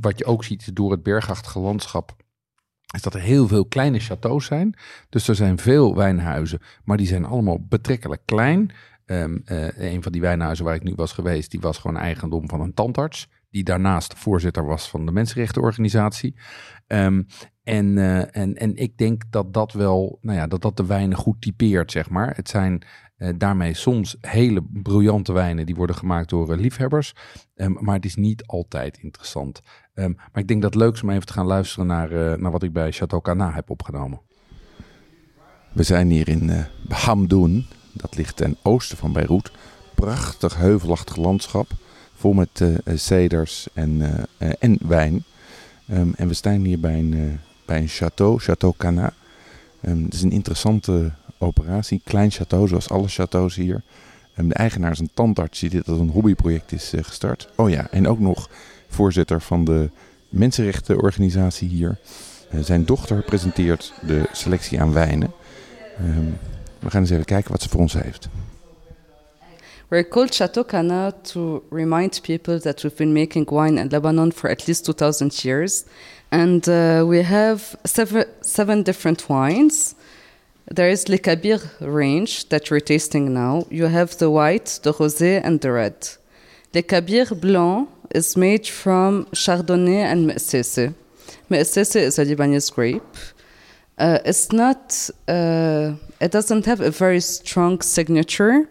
wat je ook ziet door het bergachtige landschap is dat er heel veel kleine chateaus zijn. Dus er zijn veel wijnhuizen, maar die zijn allemaal betrekkelijk klein. Ehm, eh, een van die wijnhuizen waar ik nu was geweest, die was gewoon eigendom van een tandarts. Die daarnaast voorzitter was van de mensenrechtenorganisatie. Ehm, en, eh, en, en ik denk dat dat wel, nou ja, dat dat de wijnen goed typeert, zeg maar. Het zijn eh, daarmee soms hele briljante wijnen die worden gemaakt door liefhebbers. Ehm, maar het is niet altijd interessant. Maar ik denk dat het leuk is om even te gaan luisteren naar, naar wat ik bij Chateau Cana heb opgenomen. We zijn hier in Hamdoun. Dat ligt ten oosten van Beirut. Prachtig heuvelachtig landschap. Vol met ceders en, uh, en wijn. Um, en we staan hier bij een, bij een château, Chateau Cana. Um, het is een interessante operatie. Klein château, zoals alle châteaus hier. Um, de eigenaar is een tandarts die dit als een hobbyproject is gestart. Oh ja, en ook nog voorzitter van de mensenrechtenorganisatie hier. Zijn dochter presenteert de selectie aan wijnen. Um, we gaan eens even kijken wat ze voor ons heeft. We're called Chateau Cana to remind people that we've been making wine in Lebanon for at least 2,000 years. And uh, we have seven, seven different wines. There is Le Kabir range that we're tasting now. You have the white, the rosé, and the red. Le Kabir Blanc is made from Chardonnay and Me'sese. Me'sese is a Lebanese grape. Uh, it's not, uh, it doesn't have a very strong signature,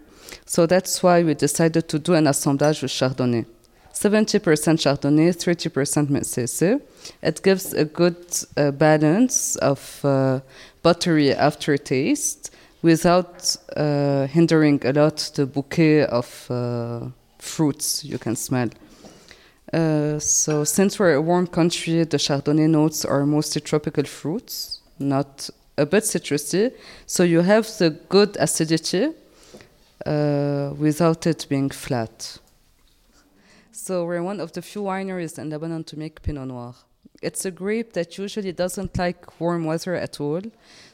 so that's why we decided to do an assemblage with Chardonnay. 70% Chardonnay, 30% Me'sese. It gives a good uh, balance of uh, buttery aftertaste without uh, hindering a lot the bouquet of uh, fruits you can smell. Uh, so, since we're a warm country, the Chardonnay notes are mostly tropical fruits, not a bit citrusy. So, you have the good acidity uh, without it being flat. So, we're one of the few wineries in Lebanon to make Pinot Noir. It's a grape that usually doesn't like warm weather at all.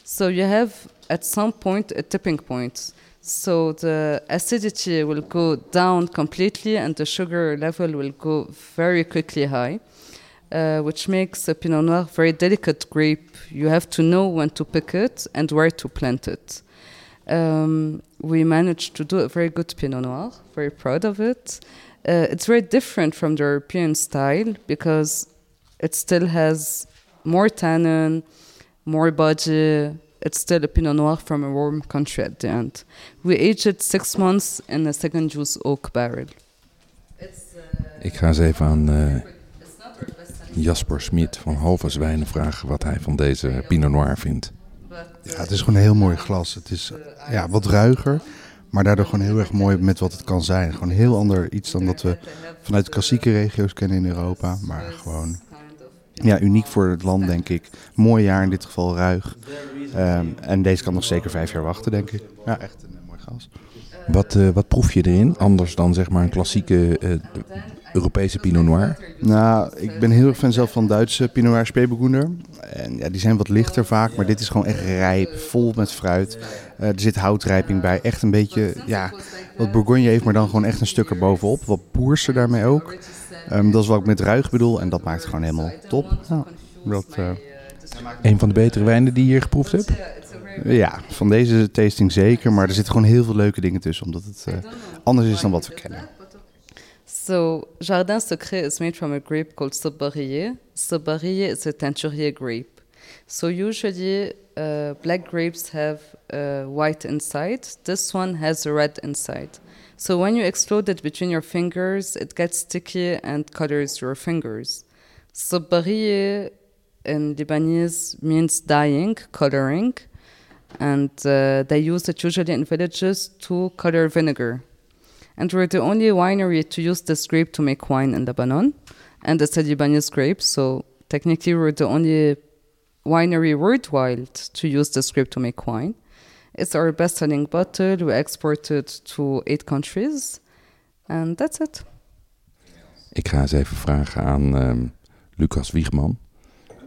So, you have at some point a tipping point. So the acidity will go down completely and the sugar level will go very quickly high, uh, which makes a Pinot Noir very delicate grape. You have to know when to pick it and where to plant it. Um, we managed to do a very good Pinot Noir, very proud of it. Uh, it's very different from the European style because it still has more tannin, more body, it's still a Pinot Noir from a warm country at the end. We aged it six months in a second juice oak barrel. Ik ga eens even aan uh, Jasper Smit van Halve Zwijnen vragen wat hij van deze Pinot Noir vindt. Ja, het is gewoon een heel mooi glas. Het is eh, ja, wat ruiger, maar daardoor gewoon heel erg mooi met wat het kan zijn. Gewoon heel ander iets dan dat we vanuit klassieke regio's kennen in Europa. Maar gewoon ja, uniek voor het land, denk ik. Mooi jaar in dit geval, ruig. Ehm, en deze kan nog zeker vijf jaar wachten, denk ik. Ja, echt een eh, mooi glas. Wat, eh, wat proef je erin? Anders dan zeg maar een klassieke Europese Pinot Noir? Nou, ik ben heel erg fan zelf van Duitse Pinot Noir Spätburgunder. En ja, die zijn wat lichter vaak, maar dit is gewoon echt rijp, vol met fruit. Eh, er zit houtrijping bij, echt een beetje, ja, wat Bourgogne heeft, maar dan gewoon echt een stuk erbovenop. Wat poerser daarmee ook. Ehm, dat is wat ik met ruig bedoel en dat maakt het gewoon helemaal top. Dat, eh, Een van de betere wijnen die je hier geproefd hebt? ja, van deze tasting zeker, maar er zitten gewoon heel veel leuke dingen tussen, omdat het eh, anders is dan wat we kennen. So, Jardin Secret is made from a grape called Saubarier. Saubarier is a teinturier grape. So, usually, uh, black grapes have uh, white inside. This one has a red inside. So, when you explode it between your fingers, it gets sticky and colors your fingers. Saubarier in Lebanese means dyeing, coloring, and uh, they use it usually in villages to color vinegar. And we're the only winery to use this grape to make wine in Lebanon. And it's a Lebanese grape, so technically we're the only winery worldwide to use this grape to make wine. It's our best selling bottle. We export it to eight countries. And that's it. Ik ga eens even vragen aan ehm, Lucas Wiegman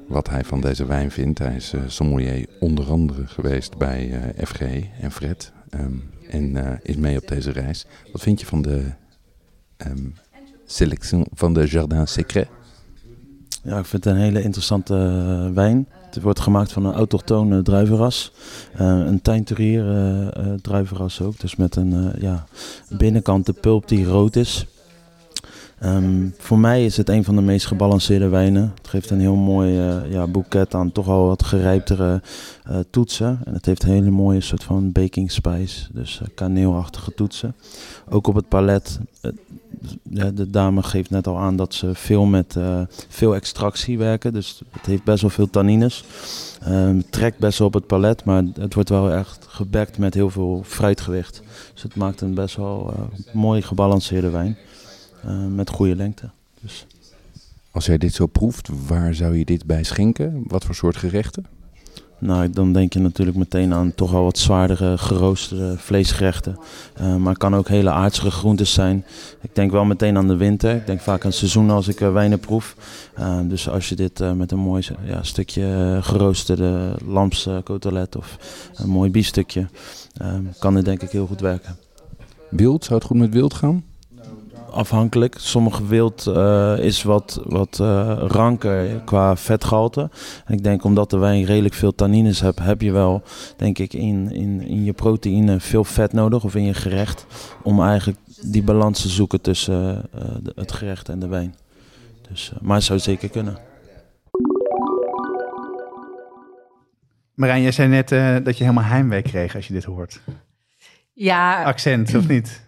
wat hij van deze wijn vindt. Hij is eh, sommelier onder andere geweest bij eh FG en Fred ehm, en eh, is mee op deze reis. Wat vind je van de ehm selectie van de Jardin Secret? Ja, ik vind het een hele interessante eh, wijn. Het wordt gemaakt van een autochtone druivenras. Eh, een teinturier eh, druivenras ook. Dus met een ja, binnenkant de pulp die rood is. Ehm, voor mij is het een van de meest gebalanceerde wijnen. Het geeft een heel mooi eh, ja, boeket aan toch al wat gerijptere eh, toetsen. En het heeft een hele mooie soort van baking spice. Dus eh, kaneelachtige toetsen. Ook op het palet. de dame geeft net al aan dat ze veel met veel extractie werken. Dus het heeft best wel veel tannines. Het trekt best wel op het palet, maar het wordt wel echt gebekt met heel veel fruitgewicht. Dus het maakt een best wel mooi gebalanceerde wijn. Eh, met goede lengte. Dus Als jij dit zo proeft, waar zou je dit bij schenken? Wat voor soort gerechten? Nou, dan denk je natuurlijk meteen aan toch al wat zwaardere geroosterde vleesgerechten. Eh, maar het kan ook hele aardsige groentes zijn. Ik denk wel meteen aan de winter. Ik denk vaak aan seizoen als ik eh, wijnen proef. Dus als je dit met een mooi ja, stukje geroosterde lamskotelet of een mooi biefstukje, kan dit denk ik heel goed werken. Wild, zou het goed met wild gaan? Afhankelijk. Sommige wild eh, is wat, wat eh, ranker qua vetgehalte. En ik denk omdat de wijn redelijk veel tannines hebt, heb je wel, denk ik, in, in, in je proteïne veel vet nodig of in je gerecht. Om eigenlijk die balans te zoeken tussen eh, de- het gerecht en de wijn. Dus, maar het zou zeker kunnen. Marijn, jij zei net eh, dat je helemaal heimwee kreeg als je dit hoort. Ja, Accent, of niet?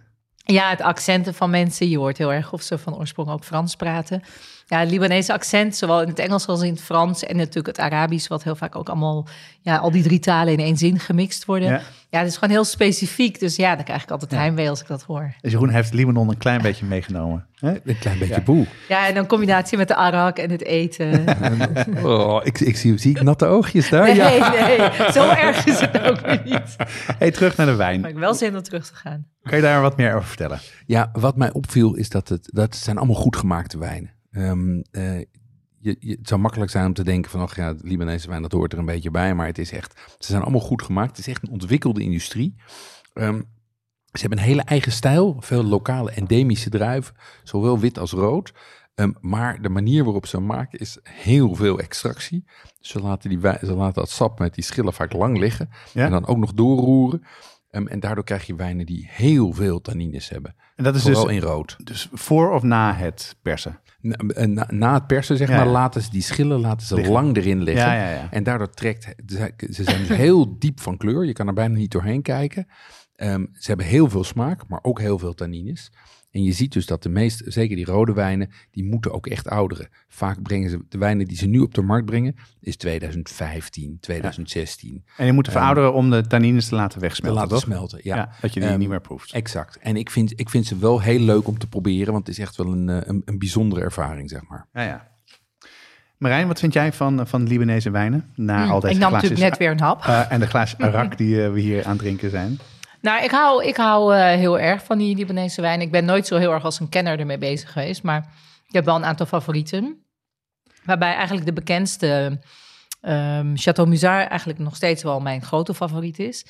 Ja, het accenten van mensen. Je hoort heel erg of ze van oorsprong ook Frans praten. Ja, het Libanese accent, zowel in het Engels als in het Frans. En natuurlijk het Arabisch, wat heel vaak ook allemaal... Ja, al die drie talen in één zin gemixt worden. Ja. Ja, het is gewoon heel specifiek. Dus ja, dan krijg ik altijd Ja. heimwee als ik dat hoor. Dus Jeroen heeft Libanon een klein beetje meegenomen. Hè? Een klein beetje Ja. boe. Ja, en dan combinatie met de arak en het eten. Oh, ik, ik zie, zie ik natte oogjes daar. Nee, Ja. nee, zo erg is het ook weer niet. Hey, terug naar de wijn. Maar ik heb wel zin om terug te gaan. Kan je daar wat meer over vertellen? Ja, wat mij opviel is dat het, dat het zijn allemaal goed gemaakte wijnen. Ehm, eh, je, je, het zou makkelijk zijn om te denken van, ach ja, Libanese wijn, dat hoort er een beetje bij. Maar het is echt, ze zijn allemaal goed gemaakt. Het is echt een ontwikkelde industrie. Ehm, ze hebben een hele eigen stijl, veel lokale endemische druiven, zowel wit als rood. Ehm, maar de manier waarop ze hem maken is heel veel extractie. Dus ze laten, die ze laten dat sap met die schillen vaak lang liggen. Ja? En dan ook nog doorroeren. En daardoor krijg je wijnen die heel veel tannines hebben. En dat is Vooral dus, in rood. dus voor of na het persen? Na, eh, na, na het persen, zeg Ja, maar, ja. laten ze die schillen laten ze Liggen. lang erin liggen. Ja. En daardoor trekt... Ze zijn dus heel diep van kleur. Je kan er bijna niet doorheen kijken. Ehm, ze hebben heel veel smaak, maar ook heel veel tannines. En je ziet dus dat de meest, zeker die rode wijnen, die moeten ook echt ouderen. Vaak brengen ze de wijnen die ze nu op de markt brengen, is 2015, 2016. En je moet verouderen om de tannines te laten Te wegsmelten, laten toch? smelten, ja. Ja, dat je die Ehm, niet meer proeft. Exact. En ik vind, ik vind ze wel heel leuk om te proberen, want het is echt wel een, eh, een, een bijzondere ervaring, zeg maar. Ja, ja. Marijn, wat vind jij van, van Libanese wijnen? Na al Mm, deze ik nam glaasjes, natuurlijk net weer een hap. eh, en de glaasjes arak die eh, we hier aan het drinken zijn. Nou, ik hou, ik hou eh, heel erg van die Libanese wijn. Ik ben nooit zo heel erg als een kenner ermee bezig geweest. Maar ik heb wel een aantal favorieten. Waarbij eigenlijk de bekendste ehm Chateau Musard eigenlijk nog steeds wel mijn grote favoriet is.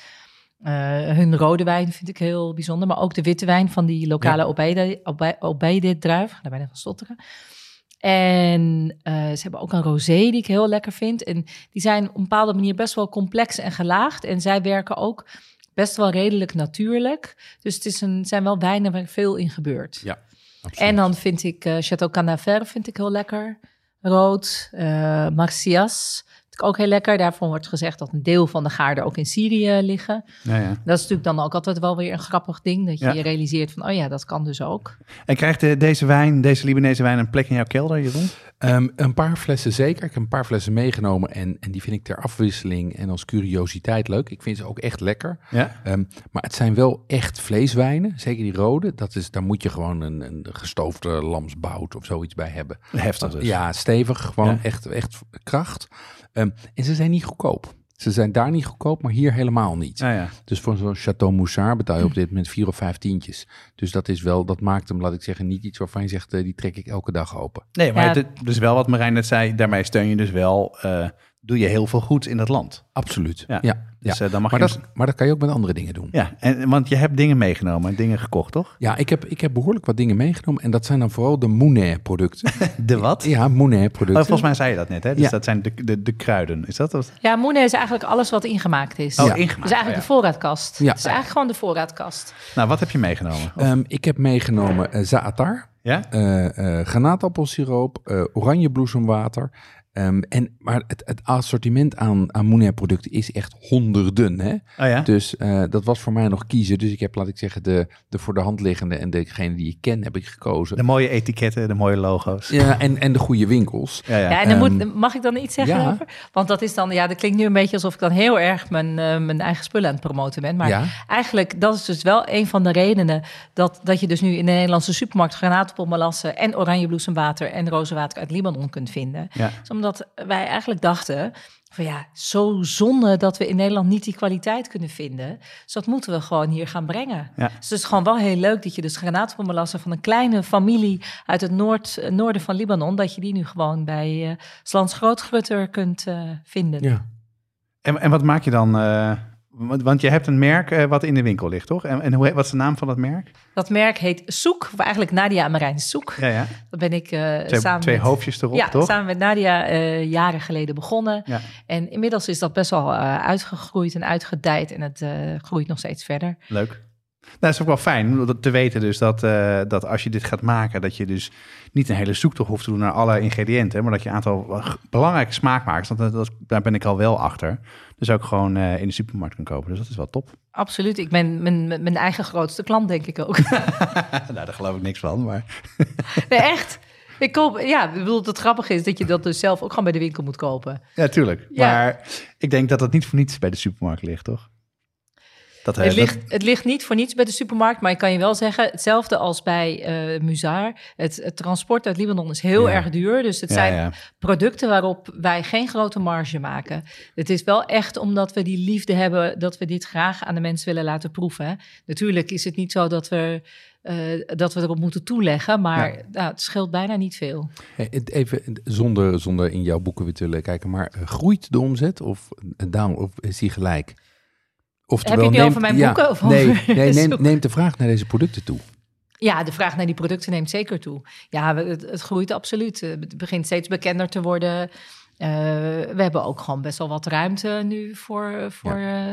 Eh, hun rode wijn vind ik heel bijzonder. Maar ook de witte wijn van die lokale Ja. Obeide, Obe- Obeide druif. Daar bijna van stotteren. En eh, ze hebben ook een rosé die ik heel lekker vind. En die zijn op een bepaalde manier best wel complex en gelaagd. En zij werken ook best wel redelijk natuurlijk. Dus het is een, zijn wel wijnen waar veel in gebeurt. Ja, absoluut. En dan vind ik eh Chateau Canaver vind ik heel lekker. Rood, eh Marcias ook heel lekker. Daarvan wordt gezegd dat een deel van de gaarden ook in Syrië liggen. Ja, ja. Dat is natuurlijk dan ook altijd wel weer een grappig ding. Dat je Ja. je realiseert van, oh ja, dat kan dus ook. En krijgt de- deze wijn, deze Libanese wijn, een plek in jouw kelder, Jeroen? Ehm, een paar flessen zeker. Ik heb een paar flessen meegenomen en, en die vind ik ter afwisseling en als curiositeit leuk. Ik vind ze ook echt lekker. Ja. Ehm, maar het zijn wel echt vleeswijnen, zeker die rode. Dat is, daar moet je gewoon een, een gestoofde lamsbout of zoiets bij hebben. Heftig dus. Ja, stevig, gewoon Ja. echt, echt kracht. Ehm, en ze zijn niet goedkoop. Ze zijn daar niet goedkoop, maar hier helemaal niet. Ja, ja. Dus voor zo'n Chateau Moussard betaal je op dit moment vier of vijf tientjes. Dus dat is wel, dat maakt hem, laat ik zeggen, niet iets waarvan je zegt, eh, die trek ik elke dag open. Nee, maar Ja. het, dus wel wat Marijn net zei, daarmee steun je dus wel, eh, doe je heel veel goed in dat land. Absoluut. Ja. Ja. ja, Dus eh, dan mag Maar, je... dat, maar dat kan je ook met andere dingen doen. Ja, en, want je hebt dingen meegenomen en dingen gekocht, toch? Ja, ik heb, ik heb behoorlijk wat dingen meegenomen. En dat zijn dan vooral de Monet-producten. De wat? ja, Oh, Monet-producten. volgens mij zei je dat net, hè? Dus Ja. dat zijn de, de, de kruiden. Is dat wat? Ja, Moene is eigenlijk alles wat ingemaakt is. Oh, Ja. ingemaakt. Dus eigenlijk Oh, de voorraadkast. Ja. Het is eigenlijk gewoon de voorraadkast. Nou, wat heb je meegenomen? Ehm, ik heb meegenomen eh zaatar, ja? eh eh granaatappelsiroop, eh oranjebloesemwater. Ehm, en, maar het, het assortiment aan, aan Monet-producten is echt honderden. Hè? Oh ja? Dus eh, dat was voor mij nog kiezen. Dus ik heb, laat ik zeggen, de, de voor de hand liggende en degene die ik ken, heb ik gekozen. De mooie etiketten, de mooie logo's. Ja, en, en de goede winkels. Ja, ja. Ja, en dan Ehm, moet, mag ik dan iets zeggen ja. over? Want dat is dan, ja, dat klinkt nu een beetje alsof ik dan heel erg mijn, eh, mijn eigen spullen aan het promoten ben. Maar Ja. eigenlijk, dat is dus wel een van de redenen dat, dat je dus nu in de Nederlandse supermarkt granaatappelmelassen en oranjebloesemwater en rozenwater uit Libanon kunt vinden. Ja. Dus omdat wij eigenlijk dachten van ja, zo zonde dat we in Nederland niet die kwaliteit kunnen vinden. Dus dat moeten we gewoon hier gaan brengen. Ja. Dus het is gewoon wel heel leuk dat je dus granaatappelmelassen van een kleine familie uit het noord, eh, noorden van Libanon, dat je die nu gewoon bij eh Slans Grootgrutter kunt eh, vinden. Ja. En, en wat maak je dan? Want, want je hebt een merk eh, wat in de winkel ligt, toch? En, en hoe, wat is de naam van dat merk? Dat merk heet Soek, of eigenlijk Nadia en Marijn Soek. Ja, ja. Dat ben ik Twee, samen twee met, hoofdjes erop, ja, toch? samen met Nadia eh, jaren geleden begonnen. Ja. En inmiddels is dat best wel uitgegroeid en uitgedijd en het groeit nog steeds verder. Leuk. Nou, dat is ook wel fijn om te weten dus dat, eh, dat als je dit gaat maken, dat je dus niet een hele zoektocht hoeft te doen naar alle ingrediënten, maar dat je een aantal belangrijke smaakmakers, want dat, dat, daar ben ik al wel achter, dus ook gewoon eh, in de supermarkt kan kopen. Dus dat is wel top. Absoluut. Ik ben mijn, mijn eigen grootste klant, denk ik ook. nou, daar geloof ik niks van, maar... nee, echt. Ik koop, ja, ik bedoel, het grappige is dat je dat dus zelf ook gewoon bij de winkel moet kopen. Ja, tuurlijk. Ja. Maar ik denk dat dat niet voor niets bij de supermarkt ligt, toch? Dat, Het ligt, het ligt niet voor niets bij de supermarkt, maar ik kan je wel zeggen, hetzelfde als bij eh Muzaar. Het, het transport uit Libanon is heel Ja. erg duur, dus het Ja, zijn ja. producten waarop wij geen grote marge maken. Het is wel echt omdat we die liefde hebben, dat we dit graag aan de mensen willen laten proeven. hè. Natuurlijk is het niet zo dat we, eh, dat we erop moeten toeleggen, maar nou, het scheelt bijna niet veel. Hey, Even zonder, zonder in jouw boeken weer te willen kijken, maar eh, groeit de omzet of down of is die gelijk? Oftewel, Heb je het nu over mijn ja, boeken of nee, nee, neemt, de vraag naar deze producten toe. Ja, de vraag naar die producten neemt zeker toe. Ja, het, het groeit absoluut. Eh, Het begint steeds bekender te worden. Eh, we hebben ook gewoon best wel wat ruimte nu voor, voor eh,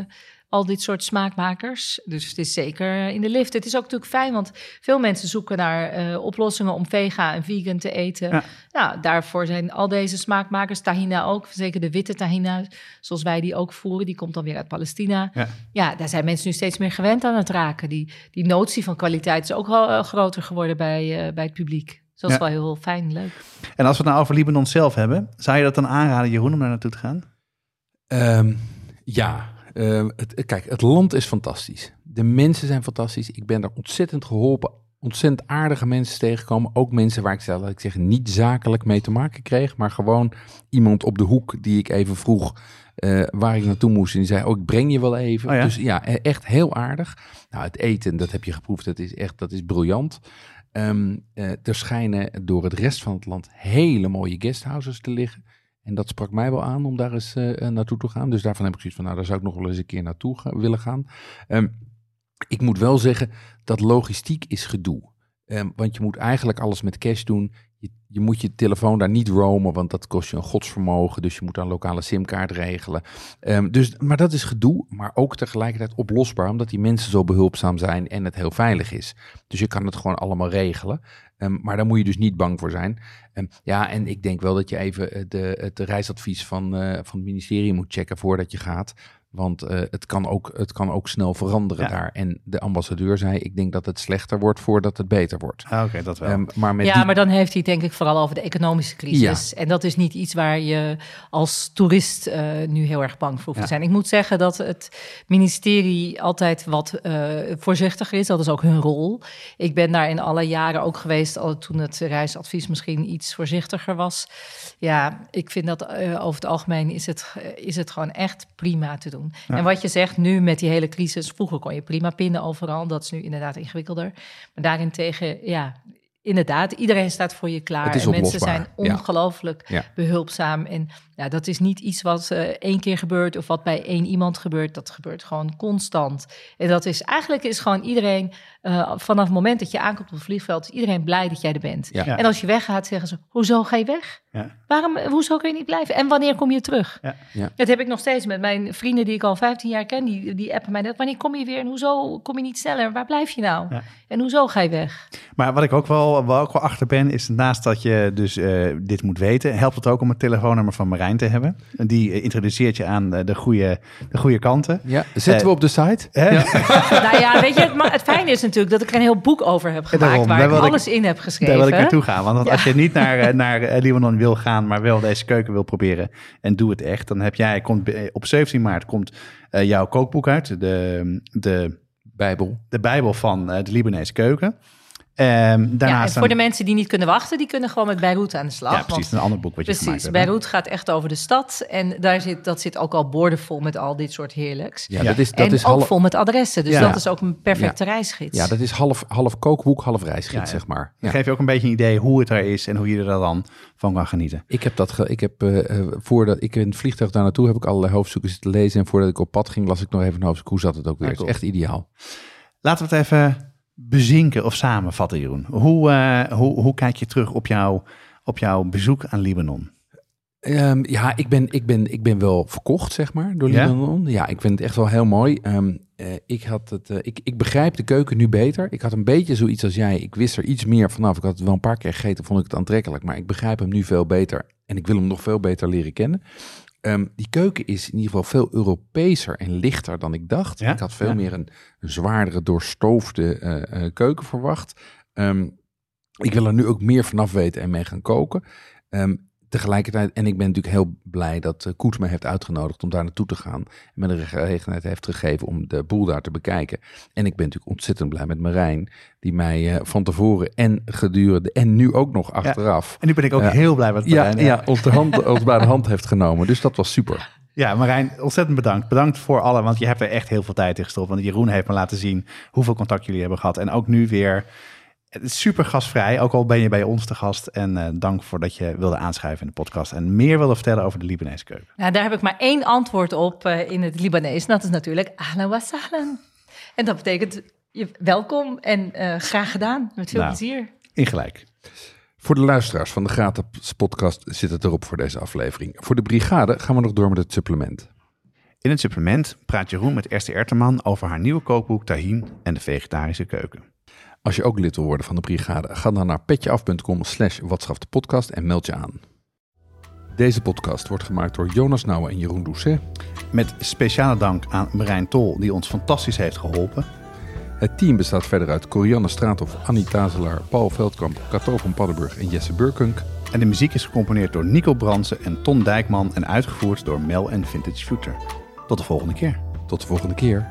al dit soort smaakmakers. Dus het is zeker in de lift. Het is ook natuurlijk fijn, want veel mensen zoeken naar eh, oplossingen om vega en vegan te eten. Ja. Nou, daarvoor zijn al deze smaakmakers, tahina ook, zeker de witte tahina, zoals wij die ook voeren, die komt dan weer uit Palestina. Ja. Ja, daar zijn mensen nu steeds meer gewend aan het raken. Die, die notie van kwaliteit is ook wel eh, groter geworden bij, eh, bij het publiek. Dus dat is Ja. wel heel fijn, leuk. En als we het nou over Libanon zelf hebben, zou je dat dan aanraden, Jeroen, om daar naartoe te gaan? Ehm, ja, ehm, het, kijk, het land is fantastisch. De mensen zijn fantastisch. Ik ben daar ontzettend geholpen. Ontzettend aardige mensen tegengekomen. Ook mensen waar ik zelf, ik zeggen, niet zakelijk mee te maken kreeg. Maar gewoon iemand op de hoek die ik even vroeg eh, waar ik naartoe moest. En die zei, oh, ik breng je wel even. Oh ja? Dus ja, e- echt heel aardig. Nou, het eten, dat heb je geproefd. Dat is echt, dat is briljant. Eh, er schijnen door het rest van het land hele mooie guesthouses te liggen. En dat sprak mij wel aan om daar eens eh, eh, naartoe te gaan. Dus daarvan heb ik zoiets van, nou, daar zou ik nog wel eens een keer naartoe willen gaan. Ehm, ik moet wel zeggen, dat logistiek is gedoe. Ehm, want je moet eigenlijk alles met cash doen. Je, moet je telefoon daar niet roamen, want dat kost je een godsvermogen. Dus je moet een lokale simkaart regelen. Ehm, dus, maar dat is gedoe, maar ook tegelijkertijd oplosbaar, omdat die mensen zo behulpzaam zijn en het heel veilig is. Dus je kan het gewoon allemaal regelen. Ehm, maar daar moet je dus niet bang voor zijn. Ehm, ja, en ik denk wel dat je even eh, de, het reisadvies van, eh, van het ministerie moet checken voordat je gaat. Want eh, het, kan ook, het kan ook snel veranderen Ja. daar. En de ambassadeur zei, ik denk dat het slechter wordt voordat het beter wordt. Ah, Oké, dat wel. Ehm, maar met ja, die- maar dan heeft hij het denk ik vooral over de economische crisis. En dat is niet iets waar je als toerist eh, nu heel erg bang voor hoeft Ja. te zijn. Ik moet zeggen dat het ministerie altijd wat eh, voorzichtiger is. Dat is ook hun rol. Ik ben daar in alle jaren ook geweest al toen het reisadvies misschien iets voorzichtiger was. Ja, ik vind dat over het algemeen is het, is het gewoon echt prima te doen. Ja. En wat je zegt nu met die hele crisis, vroeger kon je prima pinnen overal. Dat is nu inderdaad ingewikkelder. Maar daarentegen, ja, inderdaad, iedereen staat voor je klaar. En mensen zijn ja. ongelooflijk Ja. behulpzaam. En ja, dat is niet iets wat eh, één keer gebeurt of wat bij één iemand gebeurt. Dat gebeurt gewoon constant. En dat is eigenlijk is gewoon iedereen, eh, vanaf het moment dat je aankomt op het vliegveld, is iedereen blij dat jij er bent. Ja. Ja. En als je weggaat, zeggen ze: Hoezo ga je weg? Ja. Waarom, hoezo kun je niet blijven? En wanneer kom je terug? Ja. Ja. Dat heb ik nog steeds met mijn vrienden die ik al 15 jaar ken. Die, die appen mij net. Wanneer kom je weer? En hoezo kom je niet sneller? Waar blijf je nou? Ja. En hoezo ga je weg? Maar wat ik ook wel, wel, ook wel achter ben, is naast dat je dus eh, dit moet weten, helpt het ook om het telefoonnummer van Marijn te hebben. En Die eh, introduceert je aan eh, de goede, de goede kanten. ja, zetten Eh, we op de site? Hè? nou ja, weet je, het, ma- het fijne is natuurlijk dat ik er een heel boek over heb gemaakt. daarom, waar ik alles in heb geschreven. Daar wil ik naartoe gaan. Want Ja. als je niet naar, eh, naar eh, Libanon wil gaan, maar wel deze keuken wil proberen en doe het echt, dan heb jij, komt, eh, op 17 maart komt eh, jouw kookboek uit, de, de, Bijbel. de Bijbel van eh, de Libanese keuken. Ehm, Ja, en daarnaast voor de mensen die niet kunnen wachten, die kunnen gewoon met Beirut aan de slag. ja, want- precies, een ander boek wat je gemaakt Precies, hebt. hè? Beirut gaat echt over de stad. En daar zit, dat zit ook al boordevol met al dit soort heerlijks. Ja, Ja. dat is, dat en is ook half, vol met adressen. Dus Ja. dat is ook een perfecte reisgids. ja, dat is half, half kookboek, half reisgids, Ja, ja. zeg maar. Dan Ja. geef je ook een beetje een idee hoe het er is en hoe je er dan van kan genieten. Ik heb dat, ge- ik heb eh, eh, voordat ik in het vliegtuig daar naartoe heb ik allerlei hoofdstukken zitten lezen. En voordat ik op pad ging, las ik nog even een hoofdstuk. Hoe zat het ook weer? Het cool. is echt ideaal. Laten we het even bezinken of samenvatten, Jeroen. Hoe, eh, hoe, hoe kijk je terug op, jouw op jouw bezoek aan Libanon? Ehm, ja, ik ben, ik, ben, ik ben wel verkocht, zeg maar, door Ja? Libanon. Ja, ik vind het echt wel heel mooi. Ehm, eh, ik, had het, eh, ik, ik begrijp de keuken nu beter. Ik had een beetje zoiets als jij. Ik wist er iets meer vanaf. Ik had het wel een paar keer gegeten, vond ik het aantrekkelijk. Maar ik begrijp hem nu veel beter. En ik wil hem nog veel beter leren kennen. Ehm, die keuken is in ieder geval veel Europeeser en lichter dan ik dacht. Ja? Ik had veel Ja. meer een, een zwaardere, doorstoofde eh, eh, keuken verwacht. Ehm, ik wil er nu ook meer vanaf weten en mee gaan koken. Ehm, tegelijkertijd, en ik ben natuurlijk heel blij dat uh, Koet me heeft uitgenodigd om daar naartoe te gaan. En me de gelegenheid heeft gegeven om de boel daar te bekijken. En ik ben natuurlijk ontzettend blij met Marijn, die mij uh, van tevoren en gedurende en nu ook nog achteraf. En nu ben ik ook Ja. heel blij met Ja, Marijn. ja, ons, de hand, ons bij de hand heeft genomen. Dus dat was super. Ja, Marijn, ontzettend bedankt. Bedankt voor alle, want je hebt er echt heel veel tijd in gestopt. Want Jeroen heeft me laten zien hoeveel contact jullie hebben gehad. En ook nu weer het is super gastvrij, ook al ben je bij ons te gast. En uh, dank voor dat je wilde aanschuiven in de podcast en meer wilde vertellen over de Libanese keuken. Nou, daar heb ik maar één antwoord op uh, in het Libanees. En dat is natuurlijk ahlan wa sahlan. En dat betekent je, welkom en uh, graag gedaan. Met veel nou, plezier. Ingelijk. Voor de luisteraars van de gratis podcast zit het erop voor deze aflevering. Voor de brigade gaan we nog door met het supplement. In het supplement praat Jeroen met Esther Erterman over haar nieuwe kookboek Tahin en de vegetarische keuken. Als je ook lid wil worden van de brigade, ga dan naar petjeaf.com slash podcast en meld je aan. Deze podcast wordt gemaakt door Jonas Nouwen en Jeroen Doucet. Met speciale dank aan Marijn Tol, die ons fantastisch heeft geholpen. Het team bestaat verder uit Corianne Straathof, Annie Tazelaar, Paul Veldkamp, Cato van Paddenburg en Jesse Burkunk. En de muziek is gecomponeerd door Nico Bransen en Ton Dijkman en uitgevoerd door Mel en Vintage Future. Tot de volgende keer. Tot de volgende keer.